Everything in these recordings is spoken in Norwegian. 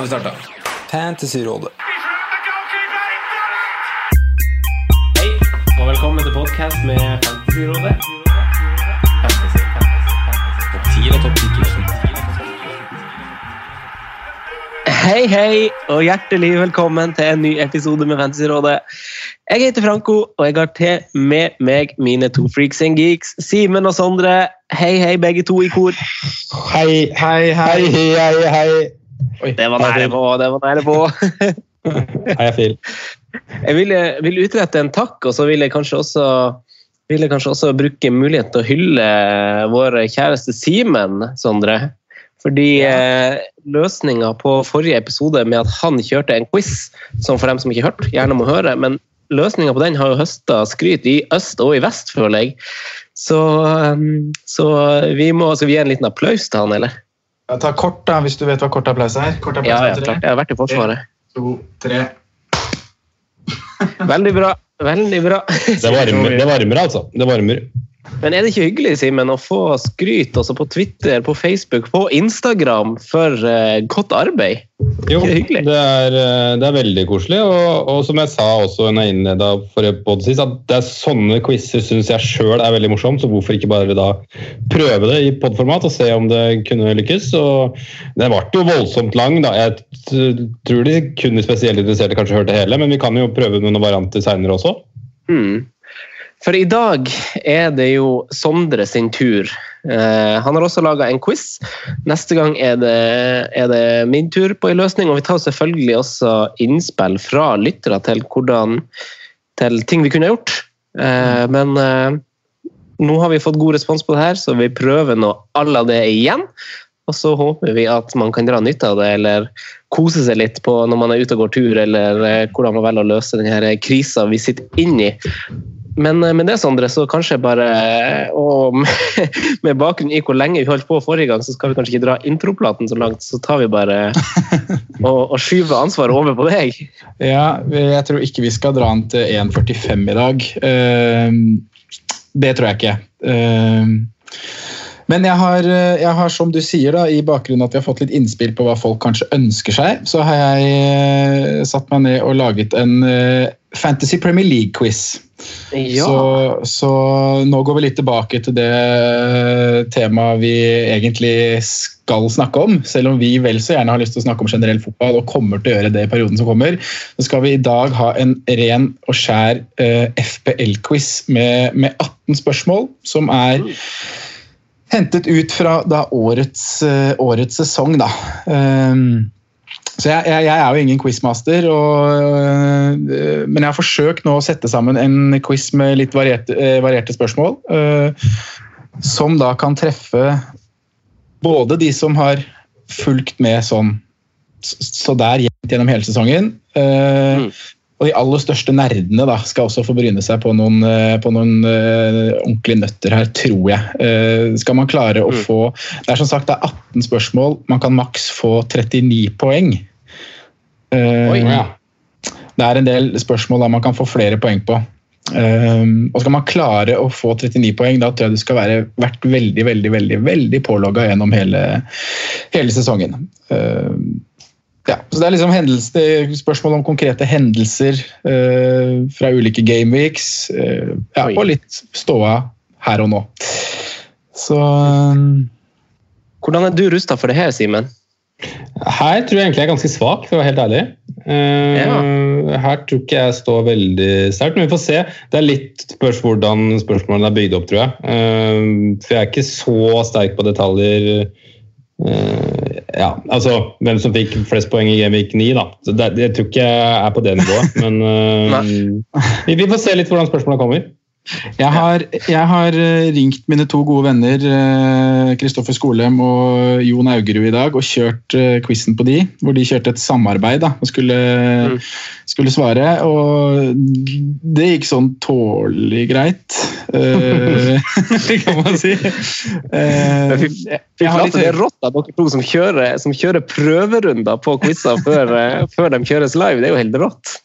Nå har vi starta. Fantasyrådet. Hei, og velkommen til podkast med Fantasyrådet. Fantasy, fantasy, fantasy. Topp 10 og topp 10 Hei, hei, og hjertelig velkommen til en ny episode med Fantasyrådet. Jeg heter Franco, og jeg har til med meg mine to freaks and geeks, Simen og Sondre. Hei, hei, begge to i kor. Hei, hei, hei, hei, hei. Oi, Det var nære på, det var nære på. Hei, jeg Jeg vil, vil utrette en takk, og så vil jeg kanskje også, vil jeg kanskje også bruke muligheten til å hylle vår kjæreste Simen, Sondre. Fordi eh, løsninga på forrige episode med at han kjørte en quiz, som for dem som ikke har hørt, gjerne må høre, men løsninga på den har jo høsta skryt i øst og i vest, føler jeg. Så, så vi må altså, vi gi en liten applaus til han, eller? Ja, ta kort, da, hvis du vet hva kort applaus er. Kort applaus Ja, ja, klart. Jeg har vært i Forsvaret. to, tre. Veldig bra. Veldig bra. Det varmer, det varmer altså. Det varmer. Men er det ikke hyggelig, Simen, å få skryt også på Twitter, på Facebook, på Instagram for uh, godt arbeid? Jo, Det er det er, eh, det er veldig koselig. Og, og som jeg sa også når jeg innleda forrige podd sist, at det er sånne quizer syns jeg sjøl er veldig morsomt, så hvorfor ikke bare da prøve det i podformat og se om det kunne lykkes? Og den ble jo voldsomt lang, da. Jeg tror de kun de spesielt interesserte kanskje hørte hele, men vi kan jo prøve noen varianter seinere også. Hmm. For i dag er det jo Sondre sin tur. Eh, han har også laga en quiz. Neste gang er det, er det min tur på en løsning. Og vi tar selvfølgelig også innspill fra lyttere til, hvordan, til ting vi kunne gjort. Eh, men eh, nå har vi fått god respons på det her, så vi prøver nå alle det igjen. Og så håper vi at man kan dra nytte av det, eller kose seg litt på når man er ute og går tur, eller hvordan man velger å løse denne krisa vi sitter inne i. Men eh, med det, Sondre, så kanskje bare eh, Og med, bakgrunn i hvor lenge vi holdt på forrige gang, så skal vi kanskje ikke dra introplaten så langt, så tar vi bare og, og skyver ansvaret over på deg. Ja, jeg tror ikke vi skal dra den til 1,45 i dag. Ehm, Det tror jeg ikke. Ehm, Men jeg har, jeg har, som du sier, da, i bakgrunnen at vi har fått litt innspill på hva folk kanskje ønsker seg, så har jeg eh, satt meg ned og laget en eh, Fantasy Premier League-quiz. Ja. Så, så nå går vi litt tilbake til det temaet vi egentlig skal snakke om. Selv om vi vel så gjerne har lyst til å snakke om generell fotball og kommer til å gjøre det i perioden som kommer, så skal vi i dag ha en ren og skjær uh, FPL-quiz med, med 18 spørsmål, som er hentet ut fra da årets, eh, årets sesong. Da. Um, så jeg, jeg, jeg, er jo ingen quizmaster, og, øh, men jeg har forsøkt nå å sette sammen en quiz med litt varierte, øh, varierte spørsmål. Øh, som da kan treffe både de som har fulgt med sånn så der gjennom hele sesongen. Mm. Og de aller største nerdene da, skal også få bryne seg på noen, på noen uh, ordentlige nøtter her, tror jeg. Skal man klare å mm. få Det er som sagt det er 18 spørsmål, man kan maks få 39 poeng. Uh, Oi, ja. Det er en del spørsmål der man kan få flere poeng på. og skal man klare å få 39 poeng, da tror jeg du skal være vært veldig veldig, veldig, veldig pålogga gjennom hele, hele sesongen. Ja, så Det er liksom hendelse, spørsmål om konkrete hendelser uh, fra ulike gameweeks. Uh, ja, og litt ståa her og nå. Så um, Hvordan er du rusta for det her, Simen? Her tror jeg egentlig jeg er ganske svak, for å være helt ærlig. Uh, ja. her tror ikke jeg står veldig sterkt, men vi får se. Det er litt spørs hvordan spørsmålene er bygd opp, tror jeg. Eh, for jeg er ikke så sterk på detaljer. Eh, ja, altså hvem som fikk flest poeng i Gamevik 9, da. Så det, jeg tror ikke jeg er på det nivået, men eh, vi, vi får se litt hvordan spørsmålene kommer. Jeg har, jeg har eh, ringt mine to gode venner Kristoffer Skolem og Jon Augerud i dag og kjørt quizen på de, hvor de kjørte et samarbeid da, og skulle, mm. skulle svare. Og det gikk sånn tålelig greit, kan man si. jeg, jeg det er rått av dere to som kjører, som kjører prøverunder på quizer før, før de kjøres live. Det er jo helt rått.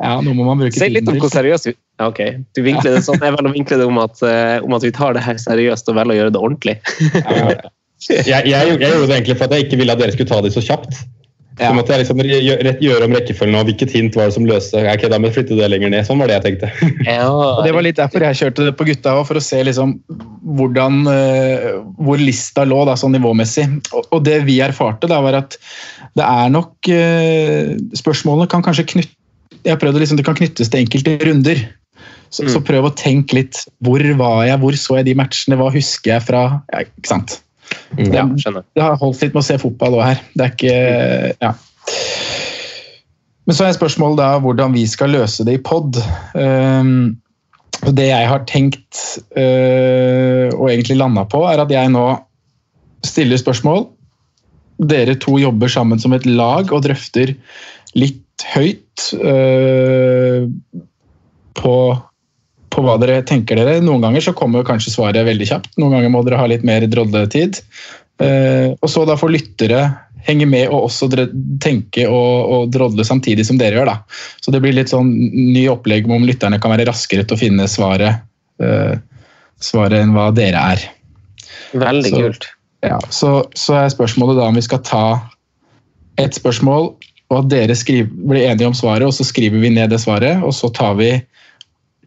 Ja, nå må man bruke Si litt om hvor seriøst vi ja, Ok, du vinkler det sånn. Jeg velger å vinkle det om at, uh, om at vi tar det her seriøst og velger å gjøre det ordentlig. jeg, jeg, jeg, gjorde det egentlig for at jeg ikke ville at dere skulle ta det så kjapt. Så måtte jeg liksom gjøre om rekkefølgen og hvilket hint var det som løste Ok, da må jeg flytte det lenger ned. Sånn var det jeg tenkte. Ja, og Det var litt derfor jeg kjørte det på gutta òg, for å se liksom hvordan, uh, hvor lista lå da, sånn nivåmessig. Og, og, det vi erfarte, da, var at det er nok uh, Spørsmålene kan kanskje knytte jeg har prøvd liksom, Det kan knyttes til enkelte runder. Så, mm. så, prøv å tenke litt. Hvor var jeg? Hvor så jeg de matchene? Hva husker jeg fra ja, Ikke sant? Mm. Ja, skjønner. Det har holdt litt med å se fotball òg her. Det er ikke Ja. Men så er spørsmålet da hvordan vi skal løse det i pod. Um, det jeg har tenkt uh, og egentlig landa på, er at jeg nå stiller spørsmål. Dere to jobber sammen som et lag og drøfter litt høyt uh, på, på, hva dere tenker dere. Noen ganger så kommer kanskje svaret veldig kjapt. Noen ganger må dere ha litt mer drodletid. Uh, og så da får lyttere henge med og også tenke og, og, drodle samtidig som dere gjør. da. Så det blir litt sånn ny opplegg om lytterne kan være raskere til å finne svaret, uh, svaret enn hva dere er. Veldig så, kult. Ja, så, så er spørsmålet da om vi skal ta et spørsmål og at dere skriver, blir enige om svaret, og så skriver vi ned det svaret. Og så tar vi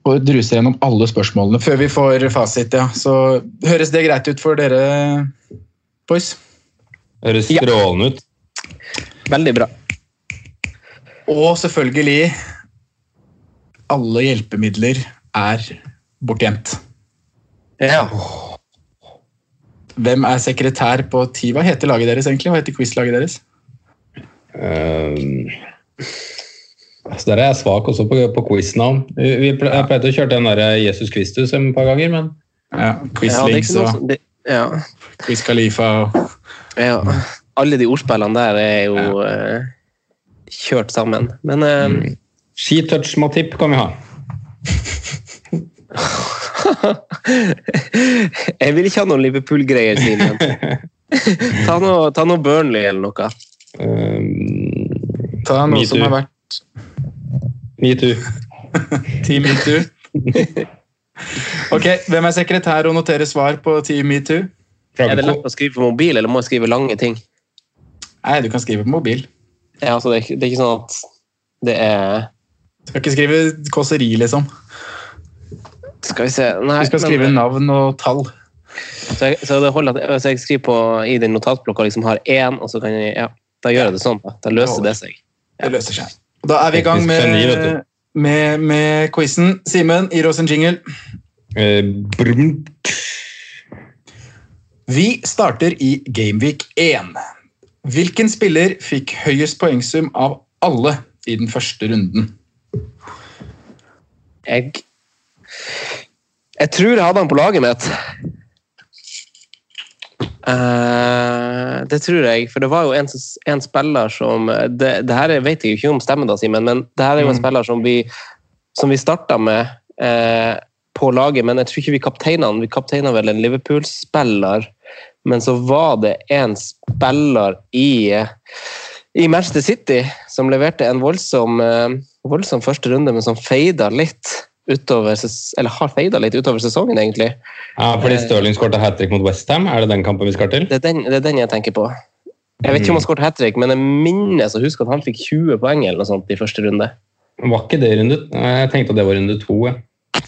og druser gjennom alle spørsmålene før vi får fasit. ja. Så høres det greit ut for dere, boys? Høres strålende ut. Veldig bra. Og selvfølgelig Alle hjelpemidler er bortgjemt. Ja. Hvem er sekretær på TIVA? Hva heter laget deres egentlig? Hva heter quizlaget deres? Uh, altså der er jeg svak også på, på quiznavn. Vi pleide å kjøre den der Jesus Kristus en par ganger, men ja, Quizlinks ja, og ja. Quiz Khalifa og ja. Alle de ordspillene der er jo ja. uh, kjørt sammen. Men uh, mm. Skitouch Matip kan vi ha. jeg vil ikke ha noen Liverpool-greier, Simen. ta, noe, ta noe Burnley eller noe. Um, Ta noe som har vært Metoo. Team Metoo. ok, hvem er sekretær og noterer svar på Team Metoo? Er det lett å skrive på mobil, eller må jeg skrive lange ting? Nei, du kan skrive på mobil. Ja, altså, det, er, det er ikke sånn at det er Du skal ikke skrive kåseri, liksom. Skal vi se Nei, Du skal skrive men... navn og tall. Så jeg, så det holder at jeg skriver på, i den notatblokka liksom har én, og så kan jeg ja. Da gjør jeg det sånn. Da, da løser det seg. Ja. Det løser seg. Da er vi i gang med, med, med quizen. Simen, gir oss en jingle. Eh, vi starter i Gameweek 1. Hvilken spiller fikk høyest poengsum av alle i den første runden? Jeg Jeg tror jeg hadde han på laget mitt. Uh, det tror jeg, for det var jo en, en spiller som det, det, her vet jeg ikke om stemmer, da, Simen, men det her er jo en mm. spiller som vi, som vi starta med uh, på laget, men jeg tror ikke vi kapteina han. Vi kapteina vel en Liverpool-spiller, men så var det en spiller i, i Manchester City som leverte en voldsom, uh, voldsom første runde, men som feida litt utover, eller har feida litt utover sesongen, egentlig. Ja, Fordi eh, Stirling skåret hat trick mot Westham? Er det den kampen vi skal til? Det er den, det er den jeg tenker på. Jeg vet ikke om han mm. skåret hat trick, men jeg minnes å huske at han fikk 20 poeng eller noe sånt i første runde. Var ikke det runde Jeg tenkte at det var runde to. jeg.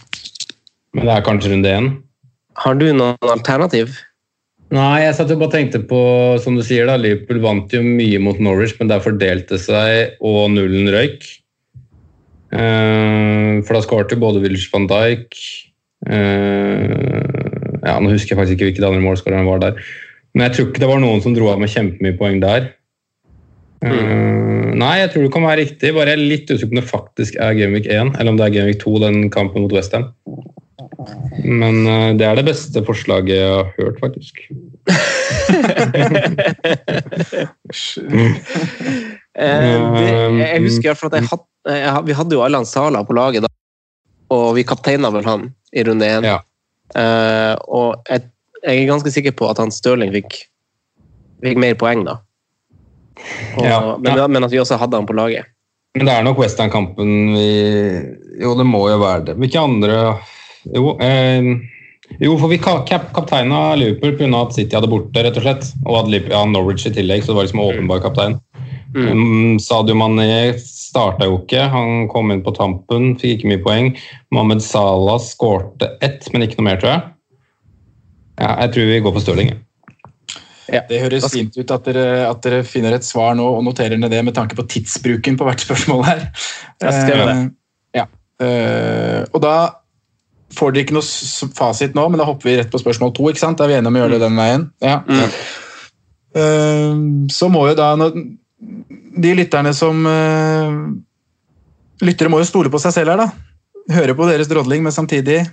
Men det er kanskje runde én. Har du noen alternativ? Nei, jeg satt jo bare tenkte på, som du sier, da, Liverpool vant jo mye mot Norwich, men der fordelte seg, og nullen røyk. Eh, for da skårte både Wills van Dijk eh, ja, Nå husker jeg faktisk ikke hvilke andre målskårere var der. Men jeg tror ikke det var noen som dro av med kjempemye poeng der. Mm. nei, jeg tror det kan være riktig. Bare jeg er litt usikker på om det faktisk er Gameweek 1, eller om det er Gameweek 2, den kampen mot Westham. Men eh, det er det beste forslaget jeg har hørt, faktisk. Eh, det, jeg husker fall at jeg had, jeg, vi hadde jo Allan Sala på laget da, og vi kapteina vel han i runde én. Ja. Eh, og jeg, jeg er ganske sikker på at han Stirling fikk, fikk mer poeng da. Og, Ja, men, ja. men at vi også hadde han på laget. Men det er nok Western-kampen vi Jo, det må jo være det. Hvilke andre Jo, eh, jo for vi ka- kap kapteina Liverpool pga. at City hadde borte, rett og slett. Og hadde Norwich i tillegg, så det var liksom åpenbar kaptein. Mm. Sadio Mané starta jo ikke. Han kom inn på tampen, fikk ikke mye poeng. Mohammed Salah skårte ett, men ikke noe mer, tror jeg. Ja, jeg tror vi går for Stirling. Ja. Det høres fint ut at dere, at dere finner et svar nå og noterer ned det med tanke på tidsbruken på hvert spørsmål her. Jeg skrev det. Eh, Ja. Eh, og da får dere ikke noe fasit nå, men da hopper vi rett på spørsmål to. ikke sant? Da er vi enige om å gjøre det den veien? Ja. Eh, så må jo da De lytterne som eh, Lyttere må jo stole på seg selv her, da. Høre på deres drodling, men samtidig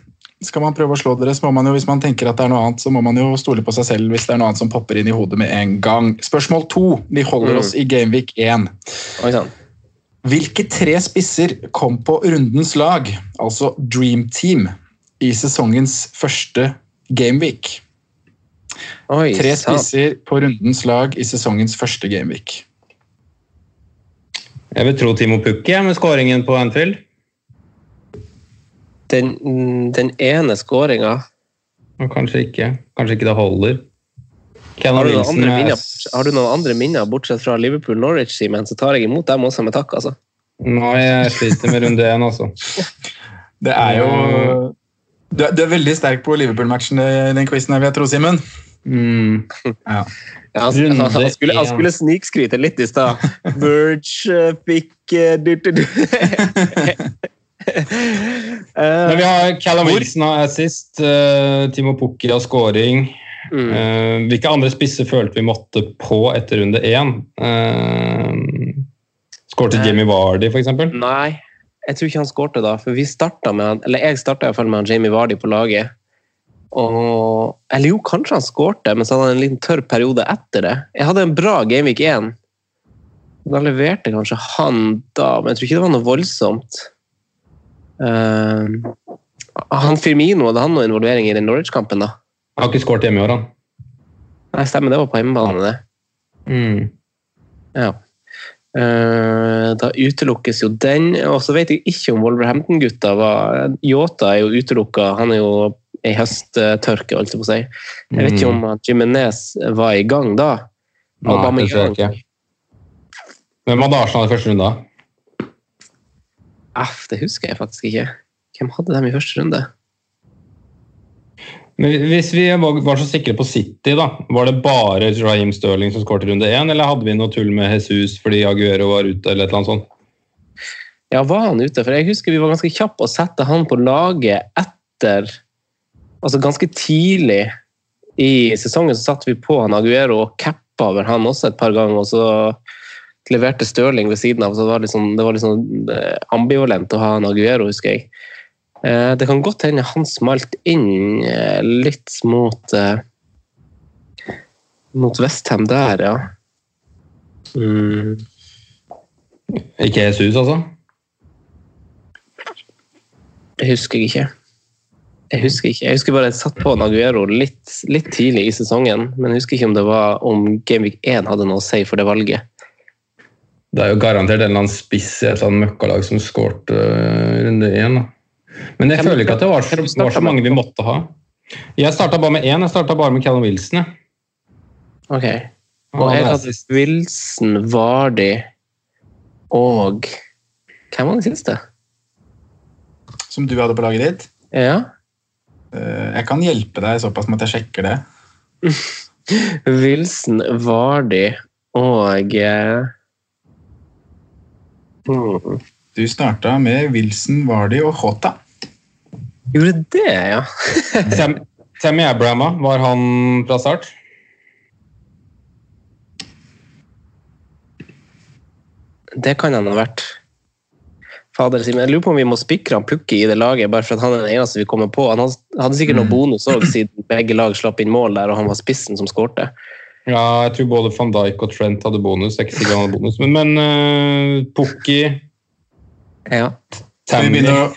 skal man prøve å slå dere, så må man jo, hvis man tenker at det er noe annet, så må man jo stole på seg selv hvis det er noe annet som popper inn i hodet med en gang. Spørsmål to. Vi holder Mm. oss i Gameweek 1. Oi sann. Hvilke tre spisser kom på rundens lag, altså Dream Team, i sesongens første Gameweek? Oi, Tre spisser på rundens lag i sesongens første Gameweek. Jeg vil tro Timo Pukki med skåringen på Anfield. Den, den ene skåringa kanskje ikke. Kanskje ikke det holder. Har, du er- minner- har du noen andre minner bortsett fra Liverpool-Norwich, Simen, så tar jeg imot dem også med takk. altså. Nei, jeg sliter med runde én, altså. Det er jo Du er, du er veldig sterk på Liverpool-matchen i den quizen, her, vil jeg tro, Simen. Mm. Ja. Ja, han, Runde han, han, skulle, han skulle snikskryte litt i stad. Verge eh, fikk eh. Men vi Eh, har Callum Wilson har assist, uh, Timo Pukki har scoring. mm. Uh, hvilke andre spisser følte vi måtte på etter runde én? Uh, Skårte Eh. Jamie Vardy, f.eks.? Nei, jeg tror ikke han skårte da. For vi starta med han, eller jeg starta med han Jamie Vardy på laget. Og, eller jo, kanskje han skårte, men så hadde han en liten tørr periode etter det. Jeg hadde en bra Gameweek 1. Da leverte kanskje han da, men jeg tror ikke det var noe voldsomt. Uh, han Firmino, hadde han noe involvering i den Norwich-kampen, da? Har ikke skåret hjemme i år, han. Nei, stemmer, det var på hjemmebane, det. Mm. Ja. Eh, da utelukkes jo den. Og så vet jeg ikke om Wolverhampton-gutta var Yota er jo utelukka. Han er jo i høsttørke, holdt jeg på å si. Jeg vet ikke om at Jimenez var i gang da. Nei, det tror jeg ikke. Hvem hadde Arsenal i første runde? da? Aff, det husker jeg faktisk ikke. Hvem hadde dem i første runde? Men hvis vi var var så sikre på City, da, var det bare Raheem Sterling som skåret i runde én, eller hadde vi noe tull med Jesus fordi Aguero var ute, eller et eller annet sånt? Ja, var han ute? For jeg husker vi var ganske kjappe å sette han på laget etter Altså ganske tidlig i sesongen så satte vi på han Aguero og cappa over han også et par ganger. Og så leverte Stirling ved siden av. så Det var litt sånn, det var litt sånn eh, ambivalent å ha han Aguero, husker jeg. Eh, Det kan godt hende han smalt inn eh, litt mot mot Westham der, ja. Mm. Ikke Jesus, altså? Det husker jeg ikke. Jeg husker ikke. Jeg husker bare jeg satt på Naguero litt, litt tidlig i sesongen, men jeg husker ikke om det var om Gameweek 1 hadde noe å si for det valget. Det er jo garantert en eller annen spiss i et eller annet møkkalag som skårte uh, runde én. Men jeg Hvem føler ikke at det var, hvem var så mange vi måtte ha. Jeg starta bare med én. Jeg starta bare med Callum Wilson. jeg. Ok. Og jeg hadde Wilson, Vardy og Hvem var den siste? Som du hadde på laget ditt. Ja. Jeg kan hjelpe deg såpass med at jeg sjekker det. Wilson, Vardy og eh, hmm. Du starta med Wilson, Vardy og Hota. Gjorde det, ja. Sam, Tammy Abraham, var han fra start? Det kan han ha vært. Fader, Simen, jeg lurer på om vi må spikre han Pukki i det laget, bare for at han er den eneste vi kommer på. Han hadde sikkert noe bonus òg, siden begge lag slapp inn mål der, og han var spissen som skårte. Ja, jeg tror både van Dijk og Trent hadde bonus. Jeg er ikke sikker han hadde bonus, men, men uh, Pukki Ja. Skal vi begynne å,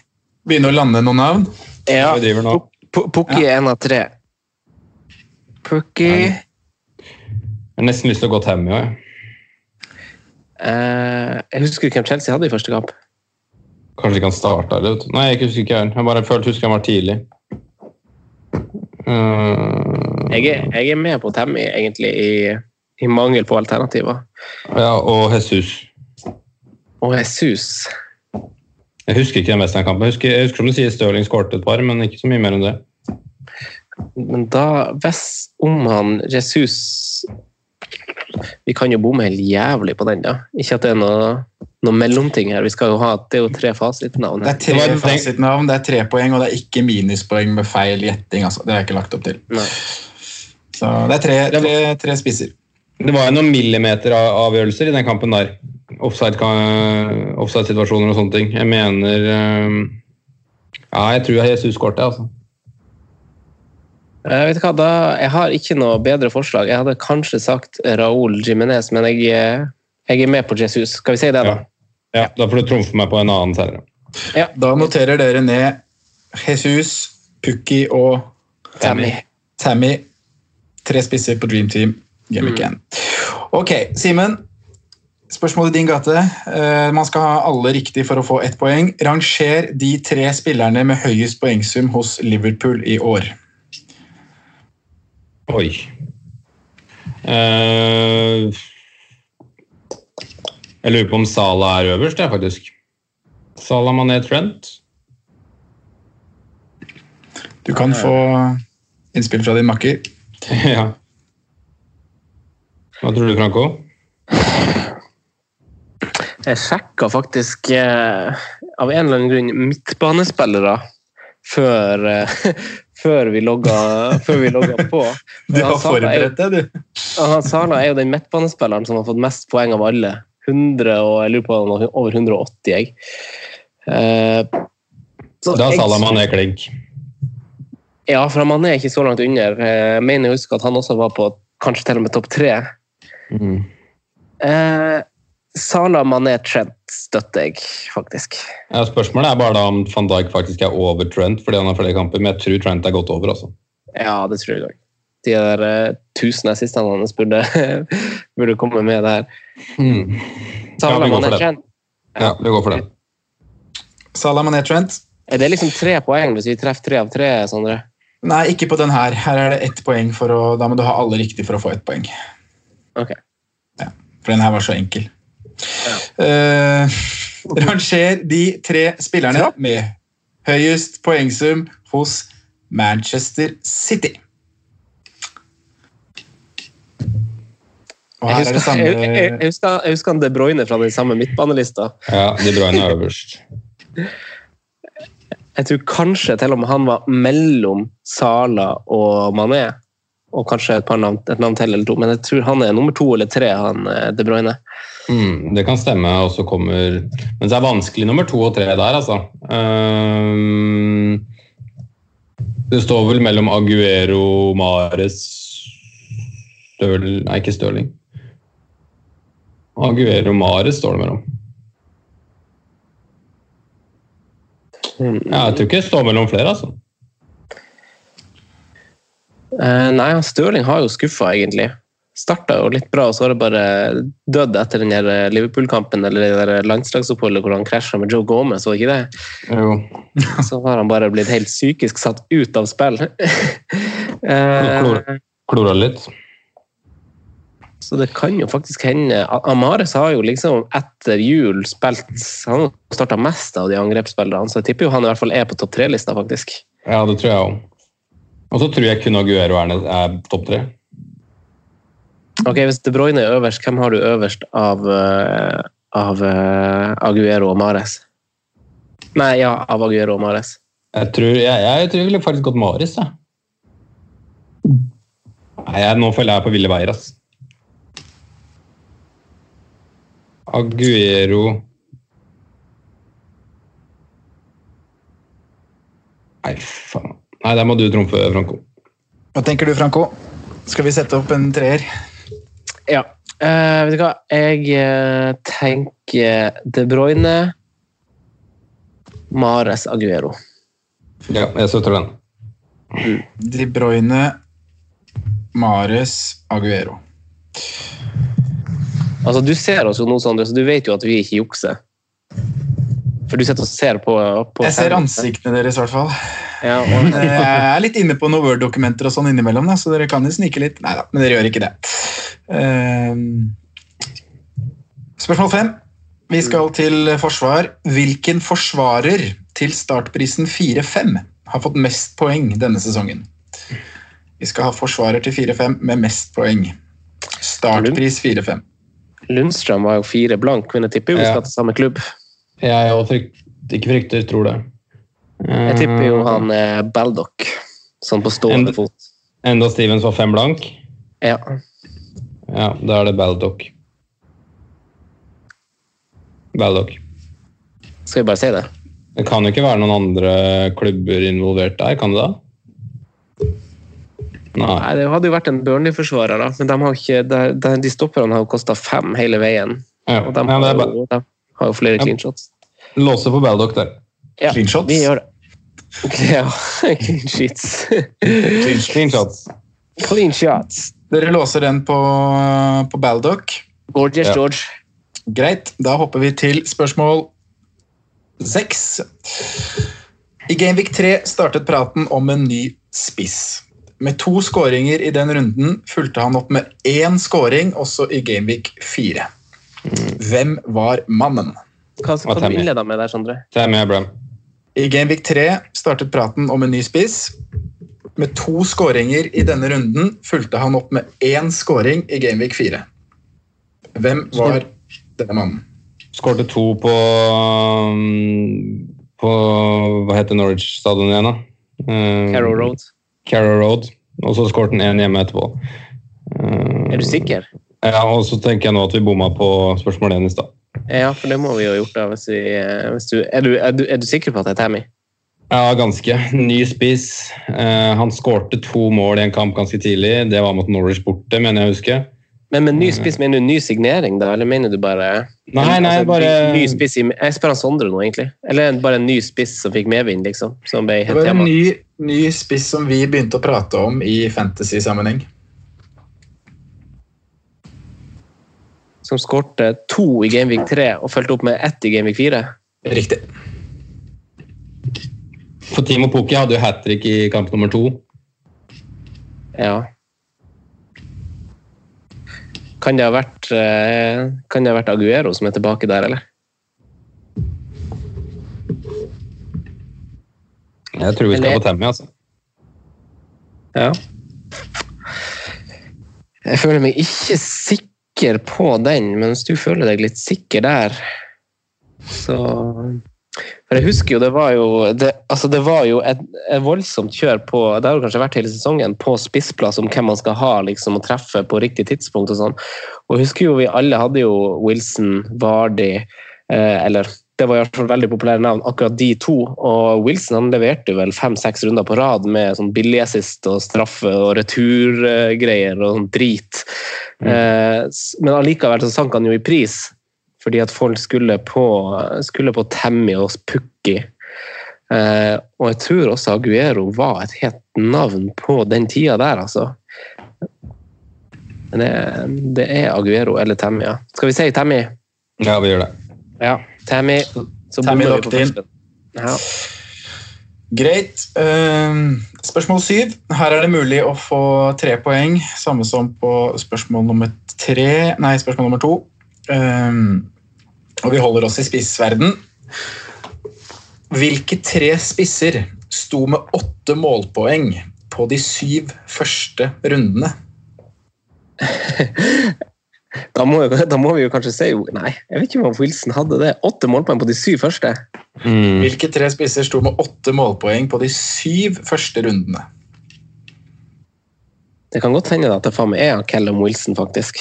begynne å lande noen navn? Ja. Vi driver nå. Pukki er en av tre. Pukki Jeg har nesten lyst til å gå Tammy òg, jeg. Uh, Jeg husker hvem Chelsea hadde i første kamp. Kanskje ikke han starta eller? Nei, jeg husker ikke jeg. Jeg bare følte husker han var tidlig. Uh, Jeg er, jeg er med på Tammy, egentlig, i, i mangel på alternativer. ja, og Jesus. Og Jesus Jeg husker ikke den Western-kampen. Jeg, husker- jeg husker som du sier Stirling skåret et par, men ikke så mye mer enn det. Men da, hvis om han Jesus Vi kan jo bomme helt jævlig på den, da. Ikke at det er noe, noe mellomting her. Vi skal jo ha, Det er jo tre fasitnavn. Det er tre fasitnavn, det er tre poeng, og det er ikke minuspoeng med feil gjetting. Altså. Det har jeg ikke lagt opp til. Nei. Så det er tre, tre, tre spisser. Det var jo noen millimeter avgjørelser i den kampen der. Offside- Offside-situasjoner og sånne ting. Jeg mener eh, Ja, jeg tror jeg Jesus kortet, altså. Jeg vet hva, da, jeg har ikke noe bedre forslag. Jeg hadde kanskje sagt Raúl Jimenez, men jeg, eh, jeg er med på Jesus. Skal vi si det, da? Ja, Da får du trumfe meg på en annen senere. Da noterer dere ned Jesus, Pukki og Tammy. Tammy. Tre spisser på Dream Team. Game mm. 1. Ok, Simen. Spørsmål i din gate. Eh, Man skal ha alle riktig for å få ett poeng. Ranger de tre spillerne med høyest poengsum hos Liverpool i år. Oi. Uh, jeg lurer på om Sala er øverst, jeg, faktisk. Sala Mané Trent. Du kan få innspill fra din makker. ja. Hva tror du, Franco? Jeg sjekka faktisk eh, av en eller annen grunn midtbanespillere før, eh, før, vi logga, før vi logga på. Du har er forberedt deg, du. Sala er jo den midtbanespilleren som har fått mest poeng av alle. 100 og jeg lurer på over 180, jeg. Eh, så Da jeg- Salah Mané klink. Ja, for han er ikke så langt under. Eh, Jeg mener jeg husker at han også var på kanskje til og med topp tre. Eh, Salah Mané Trent støtter jeg, faktisk. Ja, spørsmålet er bare da om van Dijk faktisk er over Trent fordi han har flere kamper, men jeg tror Trent er godt over. altså. Ja, det tror jeg òg. De der uh, tusen assistene hans burde, burde komme med der. Hmm. Salah Ja, vi går for Mané. Trent. Ja, vi går for det. Salah Mané Trent. Er det liksom tre poeng hvis vi treffer tre av tre, Sondre? Nei, ikke på den her. Her er det ett poeng, for å, da må du ha alle riktig for å få ett poeng. Ok. For den her var så enkel. Eh, ranger de tre spillerne med høyest poengsum hos Manchester City. Jeg er husker, samme jeg, jeg, jeg husker, jeg husker han De Bruyne fra den samme midtbanelista. Ja, De Bruyne er øverst. Jeg tror kanskje til og med han var mellom Sala og Mané. Og kanskje et, par navn, et navn til eller to, men jeg tror han er nummer to eller tre, han eh, De Bruyne. Mm, det kan stemme, og så kommer Men det er vanskelig nummer to og tre der, altså. Um, det står vel mellom Aguero, Mares Stirling Nei, ikke Stirling. Aguero Mares står det mellom. Ja, jeg tror ikke det står mellom flere, altså. Eh, nei, Stirling har jo skuffa, egentlig. Starta jo litt bra, og så har det bare dødd etter den her eh, Liverpool-kampen eller det der landslagsoppholdet hvor han krasja med Joe Gomez, var ikke det? Jo. Så har han bare blitt helt psykisk satt ut av spill. Klor- Eh, Klora litt. Så det kan jo faktisk hende Amares har jo liksom etter jul spilt Han har starta mest av de angrepsspillerne, så jeg tipper jo han i hvert fall er på topp tre-lista, faktisk. Ja, det tror jeg òg. Og så tror jeg kun Aguero er, er topp tre. Ok, Hvis De Bruyne er øverst, hvem har du øverst av, eh, av eh, Aguero og Mares? Nei, ja, av Aguero og Mares. Jeg tror jeg, jeg, tror jeg ville faktisk gått Mares, jeg. Nei, jeg, nå føler jeg på ville veier, ass. Aguero Nei, faen. Nei, der må du trumfe, Franco. Hva tenker du, Franco? Skal vi sette opp en treer? Ja. Uh, vet du hva? Jeg uh, tenker De Bruyne, Mares, Aguero. Ja, jeg støtter den. De Bruyne, Mares, Aguero. Altså, du ser oss jo nå, Sondre, så du vet jo at vi ikke jukser. For du sitter og ser på, på Jeg ser ansiktene deres, i hvert fall. Ja, og, Jeg er litt inne på noen Word-dokumenter og sånn innimellom, da, så dere kan jo snike litt. Nei da, men dere gjør ikke det. Ehm, spørsmål fem. Vi skal til forsvar. Hvilken forsvarer til startprisen 4-5 har fått mest poeng denne sesongen? Vi skal ha forsvarer til 4-5 med mest poeng. Startpris 4-5. Lundstrøm var jo fire blank, men jeg tipper jo vi skal til samme klubb. Jeg òg frykt, ikke frykter, tror det. Jeg tipper jo han eh, Baldock, sånn på stående En- fot. Enda Stevens var fem blank. Ja. Ja, da er det Baldock. Baldock. Skal vi bare si det? Det kan jo ikke være noen andre klubber involvert der, kan det da? Nei. Nei, Det hadde jo vært en Burnley-forsvarer, da, men de, har ikke, de, de, stopperne har jo kosta fem hele veien. Ja, Og de ja, har, er jo, de har jo flere Ja. clean shots. Låse på Baldock der. Ja, Clean shots? vi gjør det. Ja, clean sheets. Clean shots. Clean shots. Dere låser den på, på Baldock. Gorgeous Ja. George. Greit, da hopper vi til spørsmål seks. I Gameweek 3 startet praten om en ny spiss. Med to skåringer i den runden fulgte han opp med én skåring også i Gameweek 4. Hvem var mannen? Hva, hva du innleda med der, Sondre? Tammy Abraham. I Gameweek 3 startet praten om en ny spiss. Med to skåringer i denne runden fulgte han opp med én skåring i Gameweek 4. Hvem var denne mannen? Skårte to på um, På Hva heter Norwich stadion igjen, da? Um, Carrow Road. Carrow Road. Og så skårte han én hjemme etterpå. Um, Er du sikker? Ja, og så tenker jeg nå at vi bomma på spørsmål én i stad. Ja, for det må vi jo ha gjort. da. Hvis vi, eh, hvis du, er, du, er, du, er du sikker på at det er Tammy? Ja, ganske. Ny spiss. Uh, han skårte to mål i en kamp ganske tidlig. Det var mot Norwich borte, mener jeg å huske. Men med ny spiss, mener du ny signering, da? Eller mener du bare Nei, nei, Altså, bare ny, ny spiss i, Jeg spør han Sondre nå, egentlig. Eller bare en ny spiss som fikk medvind, liksom? Som ble Det var en ny, ny spiss som vi begynte å prate om i fantasy-sammenheng. Som skårte to i Gameweek 3 og fulgte opp med ett i Gameweek 4? Riktig. For Timo Pukki hadde jo hat trick i kamp nummer to. Ja. Kan det ha vært, eh, kan det ha vært Aguero som er tilbake der, eller? Jeg tror vi skal på Tammy, altså. Ja. Jeg føler meg ikke sikker på den, men hvis du føler deg litt sikker der, så For jeg husker jo det var jo det, altså det var jo et, et voldsomt kjør på Det har jo kanskje vært hele sesongen på spissplass om hvem man skal ha liksom, og treffe på riktig tidspunkt og sånn. Og jeg husker jo vi alle hadde jo Wilson, Vardy eh, Eller det var i hvert fall veldig populære navn, akkurat de to. Og Wilson han leverte vel fem-seks runder på rad med sånn billigassist og straffe og returgreier og sånn drit. Eh, men allikevel så sank han jo i pris, fordi at folk skulle på, skulle på Tammy og Pukki. Eh, og jeg tror også Aguero var et helt navn på den tida der, altså. Men det, det er Aguero eller Tammy, ja. Skal vi si Tammy? Ja, vi gjør det. Ja, Tammy. som Tammy locked. Ja. Greit. Ehm, spørsmål syv. Her er det mulig å få tre poeng, samme som på spørsmål nummer tre Nei, spørsmål nummer to. Ehm, og vi holder oss i spissverden. Hvilke tre spisser sto med åtte målpoeng på de syv første rundene? Da må, da må vi jo kanskje si Nei, jeg vet ikke om Wilson hadde det. Åtte målpoeng på de syv første. Mm. Hvilke tre spisser sto med åtte målpoeng på de syv første rundene? Det kan godt hende at det faen meg er Callum Wilson, faktisk.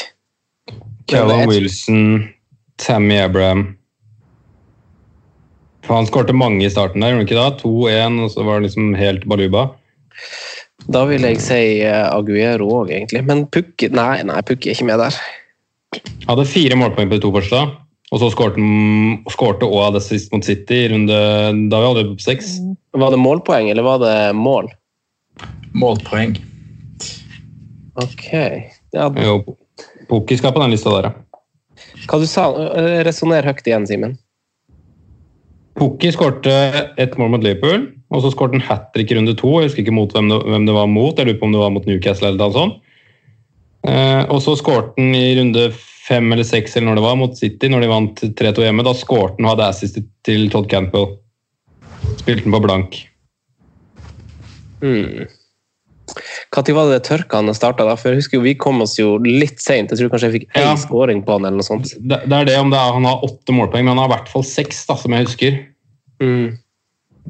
Callum Wilson, Tammy Abraham Han skårte mange i starten der, gjorde han ikke da? 2-1, og så var det liksom helt baluba. Da vil jeg si eh, Aguero òg, egentlig. Men Pukki Nei, nei, Pukki er ikke med der. Hadde fire målpoeng på de to første. Og så skårte også det sist mot City runde Da vi hadde seks. Var det målpoeng, eller var det mål? Målpoeng. Ok. Ja, Jo, Pukki skal på den lista der, ja. hva du sa du? Resonner høyt igjen, Simen. Pukki skårte ett mål mot Liverpool, og så skårte han hat trick i runde to. Jeg husker ikke mot hvem det, hvem det var mot, jeg lurer på om det var mot Newcastle eller noe sånt. Eh, og så skårte han i runde fem eller seks eller når det var, mot City, når de vant 3-2 hjemme. Da skårte han og hadde assist til Todd Campbell. Spilte han på blank. Hmm. Når var det det tørka han starta? For jeg husker jo Vi kom oss jo litt seint. Jeg tror kanskje jeg fikk én Ja. scoring på han. eller noe sånt. Det, det er det om det er, han har åtte målpoeng, men han har i hvert fall seks, da, som jeg husker. Mm.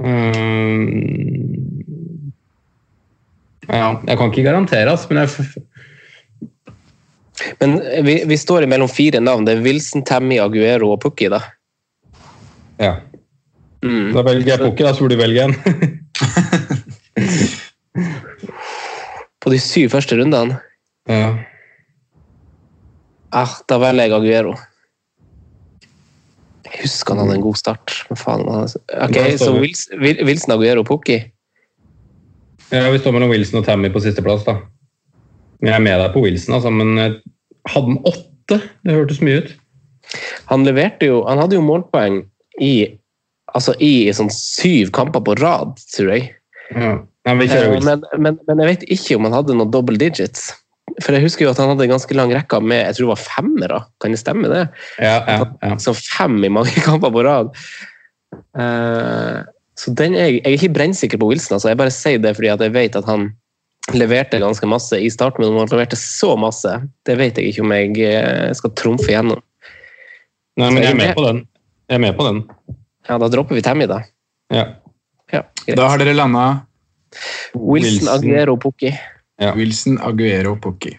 Um, Ja, jeg kan ikke garantere, altså, men jeg, Men vi, vi står mellom fire navn. Det er Wilson, Tammy, Aguero og Pukki. da. ja. Mm. Da velger jeg Pukki, da, så burde du velge en. På de syv første rundene. ja. Ah, da velger jeg Aguero. Jeg husker han hadde en god start. Men faen, han. Ok, Så. Wilson, Wil- Wilson Aguero Pukki. ja, Vi står mellom Wilson og Tammy på sisteplass, da. Men jeg er med deg på Wilson, altså, men hadde han åtte? Det hørtes mye ut. Han leverte jo Han hadde jo målpoeng i altså i sånn syv kamper på rad, tror jeg. Ja. Kjører Eh. Men, men, men jeg vet ikke om han hadde noen double digits. For jeg husker jo at han hadde en ganske lang rekke med jeg tror det var femmere. Kan det stemme, det? Ja, ja, ja. Så fem i mange kamper på rad. Uh, så den er, jeg jeg er ikke brennsikker på Wilson. altså Jeg bare sier det fordi at jeg vet at han leverte ganske masse i starten, men om han leverte så masse, det vet jeg ikke om jeg eh, skal trumfe gjennom. Nei, men jeg er med på den. Jeg er med på den. Ja, Da dropper vi Tammy, da. Ja. Ja. Da har dere landa Wilson, Wilson. Aguero, Pukki. Ja. Wilson, Aguero, Pukki.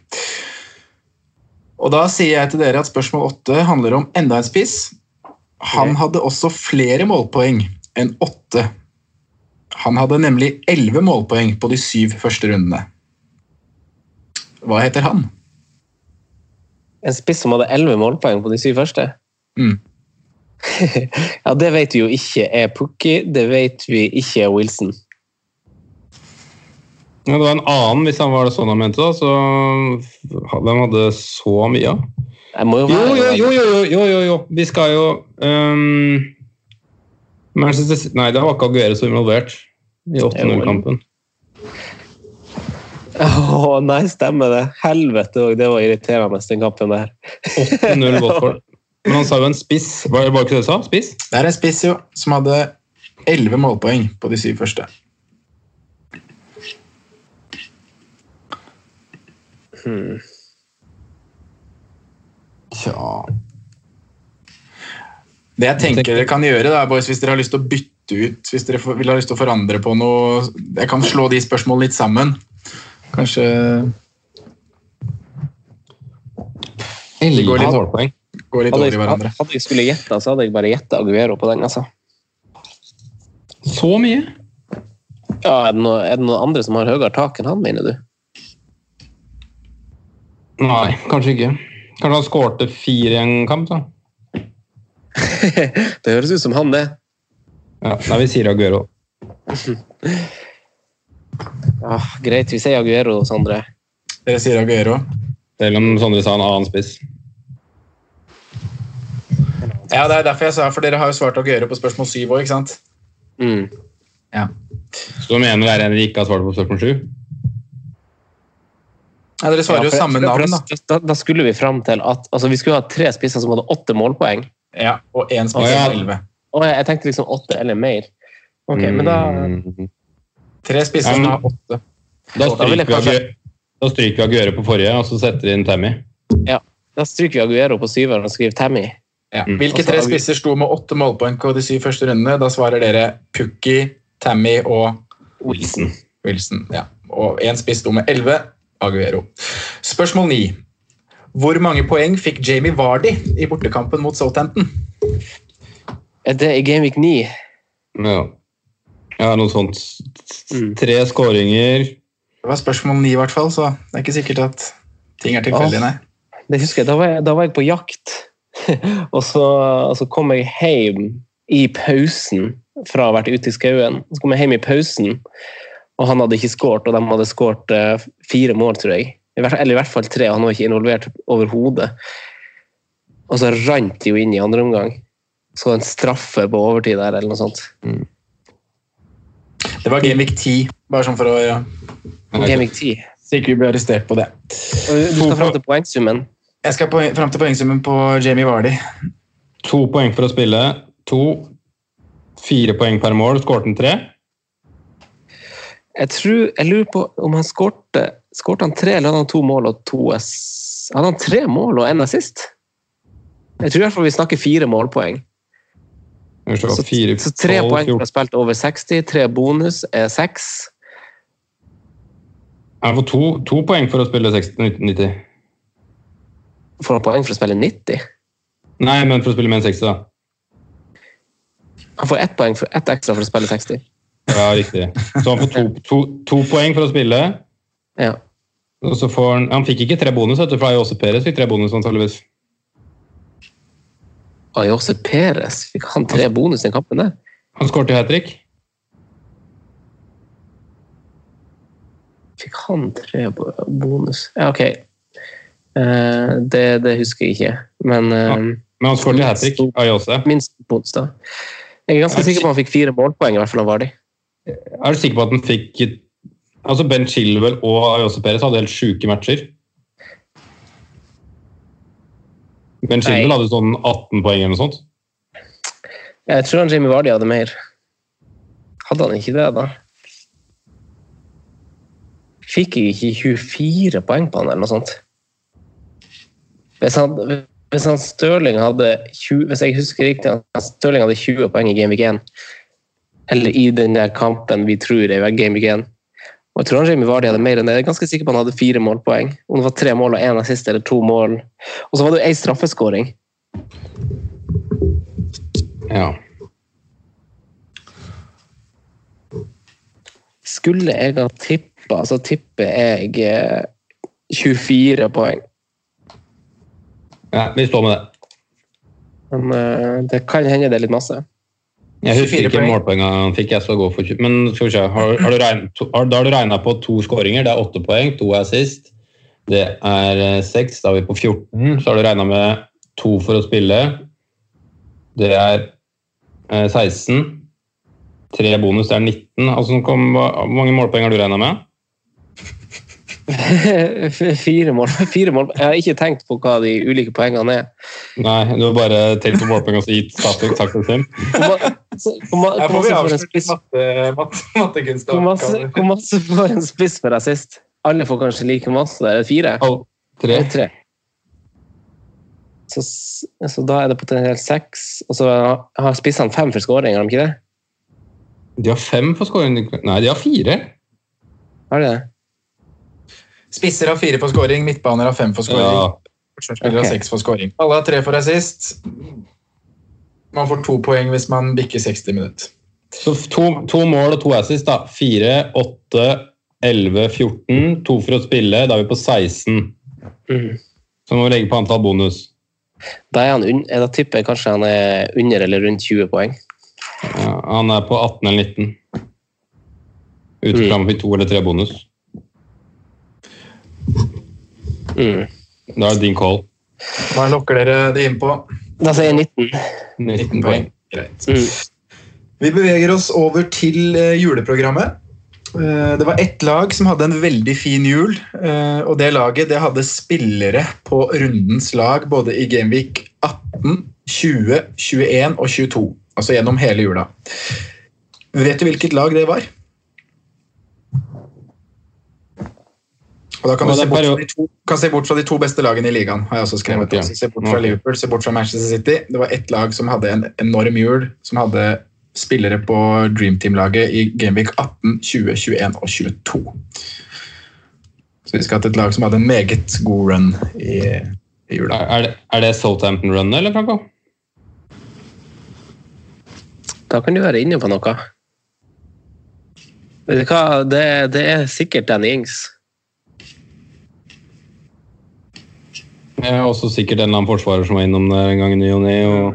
Og da sier jeg til dere at spørsmål åtte handler om enda en spiss. Han hadde også flere målpoeng enn åtte. Han hadde nemlig elleve målpoeng på de syv første rundene. Hva heter han? En spiss som hadde elleve målpoeng på de syv første. Mm. ja, Det vet vi jo ikke er Pukki, det vet vi ikke er Wilson. Ja, det var en annen, hvis han var det sånn han mente. da, så Hvem hadde så mye? Jeg må jo Jo, være jo, jo, jo, jo, jo, jo, jo. Vi skal jo um, Manchester Nei, det var ikke Aguero så involvert i 8-0-kampen. Å nei, stemmer det. Helvete òg, det var irriterende, den kampen der. 8-0 Watford. Men han sa jo en spiss. Var det ikke det du sa? Spiss? Det er en spiss jo, som hadde elleve målpoeng på de syv første. Tja Det jeg tenker dere kan gjøre, da, boys, hvis dere har lyst til å bytte ut, hvis dere vil ha lyst til å forandre på noe Jeg kan slå de spørsmålene litt sammen. Kanskje Elleve går litt- målpoeng. gå litt Hadde over i hverandre. hadde jeg skulle gjette, så hadde jeg bare gjetta Aguero på den. altså. Så mye? Ja, Er det, noe, er det noen andre som har høyere tak enn han, mener du? Nei, kanskje ikke. Kanskje han skårte fire i en kamp, da. Det høres ut som han, det. Ja, Nei, vi sier Aguero. Ja, greit, vi sier Aguero, Sondre. Dere sier Aguero. Selv om Sondre sa en annen spiss. Ja, det er derfor jeg sa, for dere har jo svart Aguero på spørsmål syv òg, ikke sant? Mm. Ja. Så du mener det er en vi ikke har svart på spørsmål sju? ja dere svarer Ja, jo samme navn, da. Da, da skulle vi fram til at altså, vi skulle ha tre spisser som hadde åtte målpoeng. Ja, og én ja. med elleve. Og jeg, jeg tenkte liksom åtte eller mer. Ok, men da Mm. Tre spisser Ja, har åtte. Da Da vil jeg stryker kanskje- da stryker vi Aguero på forrige, og så setter vi inn Tammy. Da Da stryker vi Aguero på syveren og skriver Tammy. Ja. Mm. Hvilke tre spisser sto med åtte målpoeng på de syv første rundene? Da svarer dere Pukki, Tammy og Wilson. Wilson. Ja. Og én spiss sto med elleve. Aguero. Spørsmål ni. Hvor mange poeng fikk Jamie Vardy i bortekampen mot Southampton? Er det i Gameweek 9? Ja. ja, noe sånt. Mm. Tre skåringer. Det var spørsmål om ni, i hvert fall, så det er ikke sikkert at ting er tilfeldig, nei. Det husker jeg, Da var jeg, da var jeg på jakt, og så, og så kom jeg hjem i pausen fra å ha vært ute i skauen. Så kom jeg hjem i pausen, og han hadde ikke skåret, og de hadde skåret eh, fire mål, tror jeg. Eller i hvert fall tre, og han var ikke involvert overhodet. Og så rant de jo inn i andre omgang. Så en straffe på overtid der, eller noe sånt. Det var Gameweek 10, bare sånn for å ja, Gameweek 10. sikkert blir arrestert på det. Du skal fram til poengsummen. Jeg skal poeng, fram til poengsummen på Jamie Vardy. To poeng for å spille. To. Fire poeng per mål. Skåret han tre? Jeg, tror, jeg lurer på om han skårte Skårte han tre, eller hadde han to mål og to. Hadde han tre mål og én assist? Jeg tror i hvert fall vi snakker fire målpoeng. Så, så tre poeng for å ha spilt over 60, tre bonus er seks. Han får to, to poeng for å spille 60, 90. Får han poeng for å spille 90? Nei, men for å spille med en 60, da. Han får ett poeng for, ett ekstra for å spille 60. Ja, riktig. Så han får to, to, to poeng for å spille. Ja. Og så får han, han fikk ikke tre bonus, vet du, for Ayose Perez fikk tre bonus, antakeligvis. Ayose Perez, fikk han tre bonus i den kampen der? Han skåret hat trick. Fikk han tre bonus? Ja, OK. Uh, det, det husker jeg ikke, men eh, Men han skåret hat trick, Ayose. minst bonus, da. Jeg er ganske sikker på at han fikk fire målpoeng, i hvert fall av Vardi. Er du sikker på at han fikk Altså Ben Chilwell og Ayose Perez hadde helt sjuke matcher. Ben Chilwell hadde sånn 18 poeng eller noe sånt. Jeg tror han Jimmy Vardy hadde mer. Hadde han ikke det, da? Fikk jeg ikke 24 poeng på han, eller noe sånt? Hvis han, hvis han Stirling hadde 20, Hvis jeg husker riktig, han Stirling hadde 20 poeng i Game Week 1, eller i den der kampen vi tror er Game Week 1 og jeg tror Jamie Vardy hadde mer enn det. Jeg er ganske sikker på han hadde fire målpoeng. Om det var tre mål og én assist eller to mål. Og så var det jo ei straffeskåring. Ja. Skulle jeg ha tippa, så tipper jeg eh, 24 poeng. ja, vi står med det. Men eh, det kan hende det er litt masse. Jeg husker ikke målpoengene han fikk. jeg skal gå for Men skal vi se, har, har du regn, to, har, da har du regna på to skåringer. Det er åtte poeng, to er sist. Det er eh, seks, da er vi på 14. Så har du regna med to for å spille. Det er eh, 16. Tre bonus, det er 19. Altså, kom, hvor mange målpoeng har du regna med? Fire mål. Fire mål. Jeg har ikke tenkt på hva de ulike poengene er. Nei, du har bare telt på poeng og så gitt sagt sagt en sum. Hvor ma- hvor Her får vi masse får en spiss- matte, matte, mattekunst. hvor masse- får en spiss for assist? Alle får kanskje like masse. Er det fire? Oh, Tre. Tre. Så, så da er det potensielt seks. Og så har spissene fem for scoring, har de ikke det? De har fem for scoring. Nei, de har fire. Har de det? Spisser har fire på scoring, midtbaner har fem på scoring. Ja. Forsvarsspillere okay. har seks på scoring. Alle har tre for assist. Man får to poeng hvis man bikker 60 minutter. Så to, to mål og to assist, da. 4, 8, 11, 14. To for å spille. Da er vi på 16. Mm. Så må vi legge på antall bonus. Da, er han un da tipper jeg kanskje han er under eller rundt 20 poeng. Ja, han er på 18 eller 19. Ut fra om vi to eller tre bonus. Mm. Da er det din call. Hva lokker dere det inn på? Da sier jeg 19. 19 poeng. Greit. Mm. Vi beveger oss over til eh, juleprogrammet. Eh, Det var ett lag som hadde en veldig fin jul, eh, og det laget det hadde spillere på rundens lag både i Gameweek 18, 20, 21 og 22. Altså gjennom hele jula. Vet du hvilket lag det var? Og da kan du se bort, de to, kan se bort fra de to beste lagene i ligaen. har jeg også skrevet. Altså, se bort fra Liverpool, se bort fra Manchester City. Det var ett lag som hadde en enorm hjul, som hadde spillere på Dream Team-laget i Gameweek 18, 20, 21 og 22. Så vi skal ha et lag som hadde en meget god run i, i jula. Er det, er det Southampton-runnet, eller, Franco? Da kan du være inne på noe. Vet du hva, det, det er sikkert Danny Ings. Det er også sikkert en eller annen forsvarer som var innom der en gang i ny og ne. Og...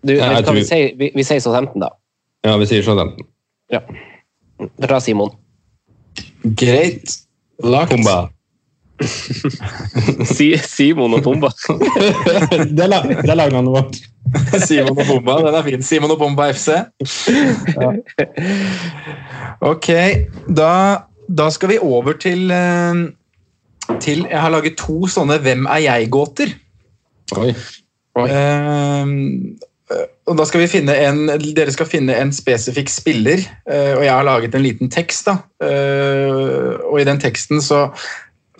Du, Ja, vet jeg vi sier, vi, vi sier Southampton, da. Ja, vi sier Southampton. Ja. Bra, Simon. Greit. Lagt. Pumba. Si, Simon og Pumba. det er, det er lagnavnet vårt. Simon og Pumba, den er fin. Simon og Pumba FC. Ok, da, da skal vi over til, eh, til Jeg har laget to sånne Hvem er jeg-gåter. Oi. Eh, og da skal vi finne en, Dere skal finne en spesifikk spiller, eh, og jeg har laget en liten tekst. da. Eh, og i den teksten så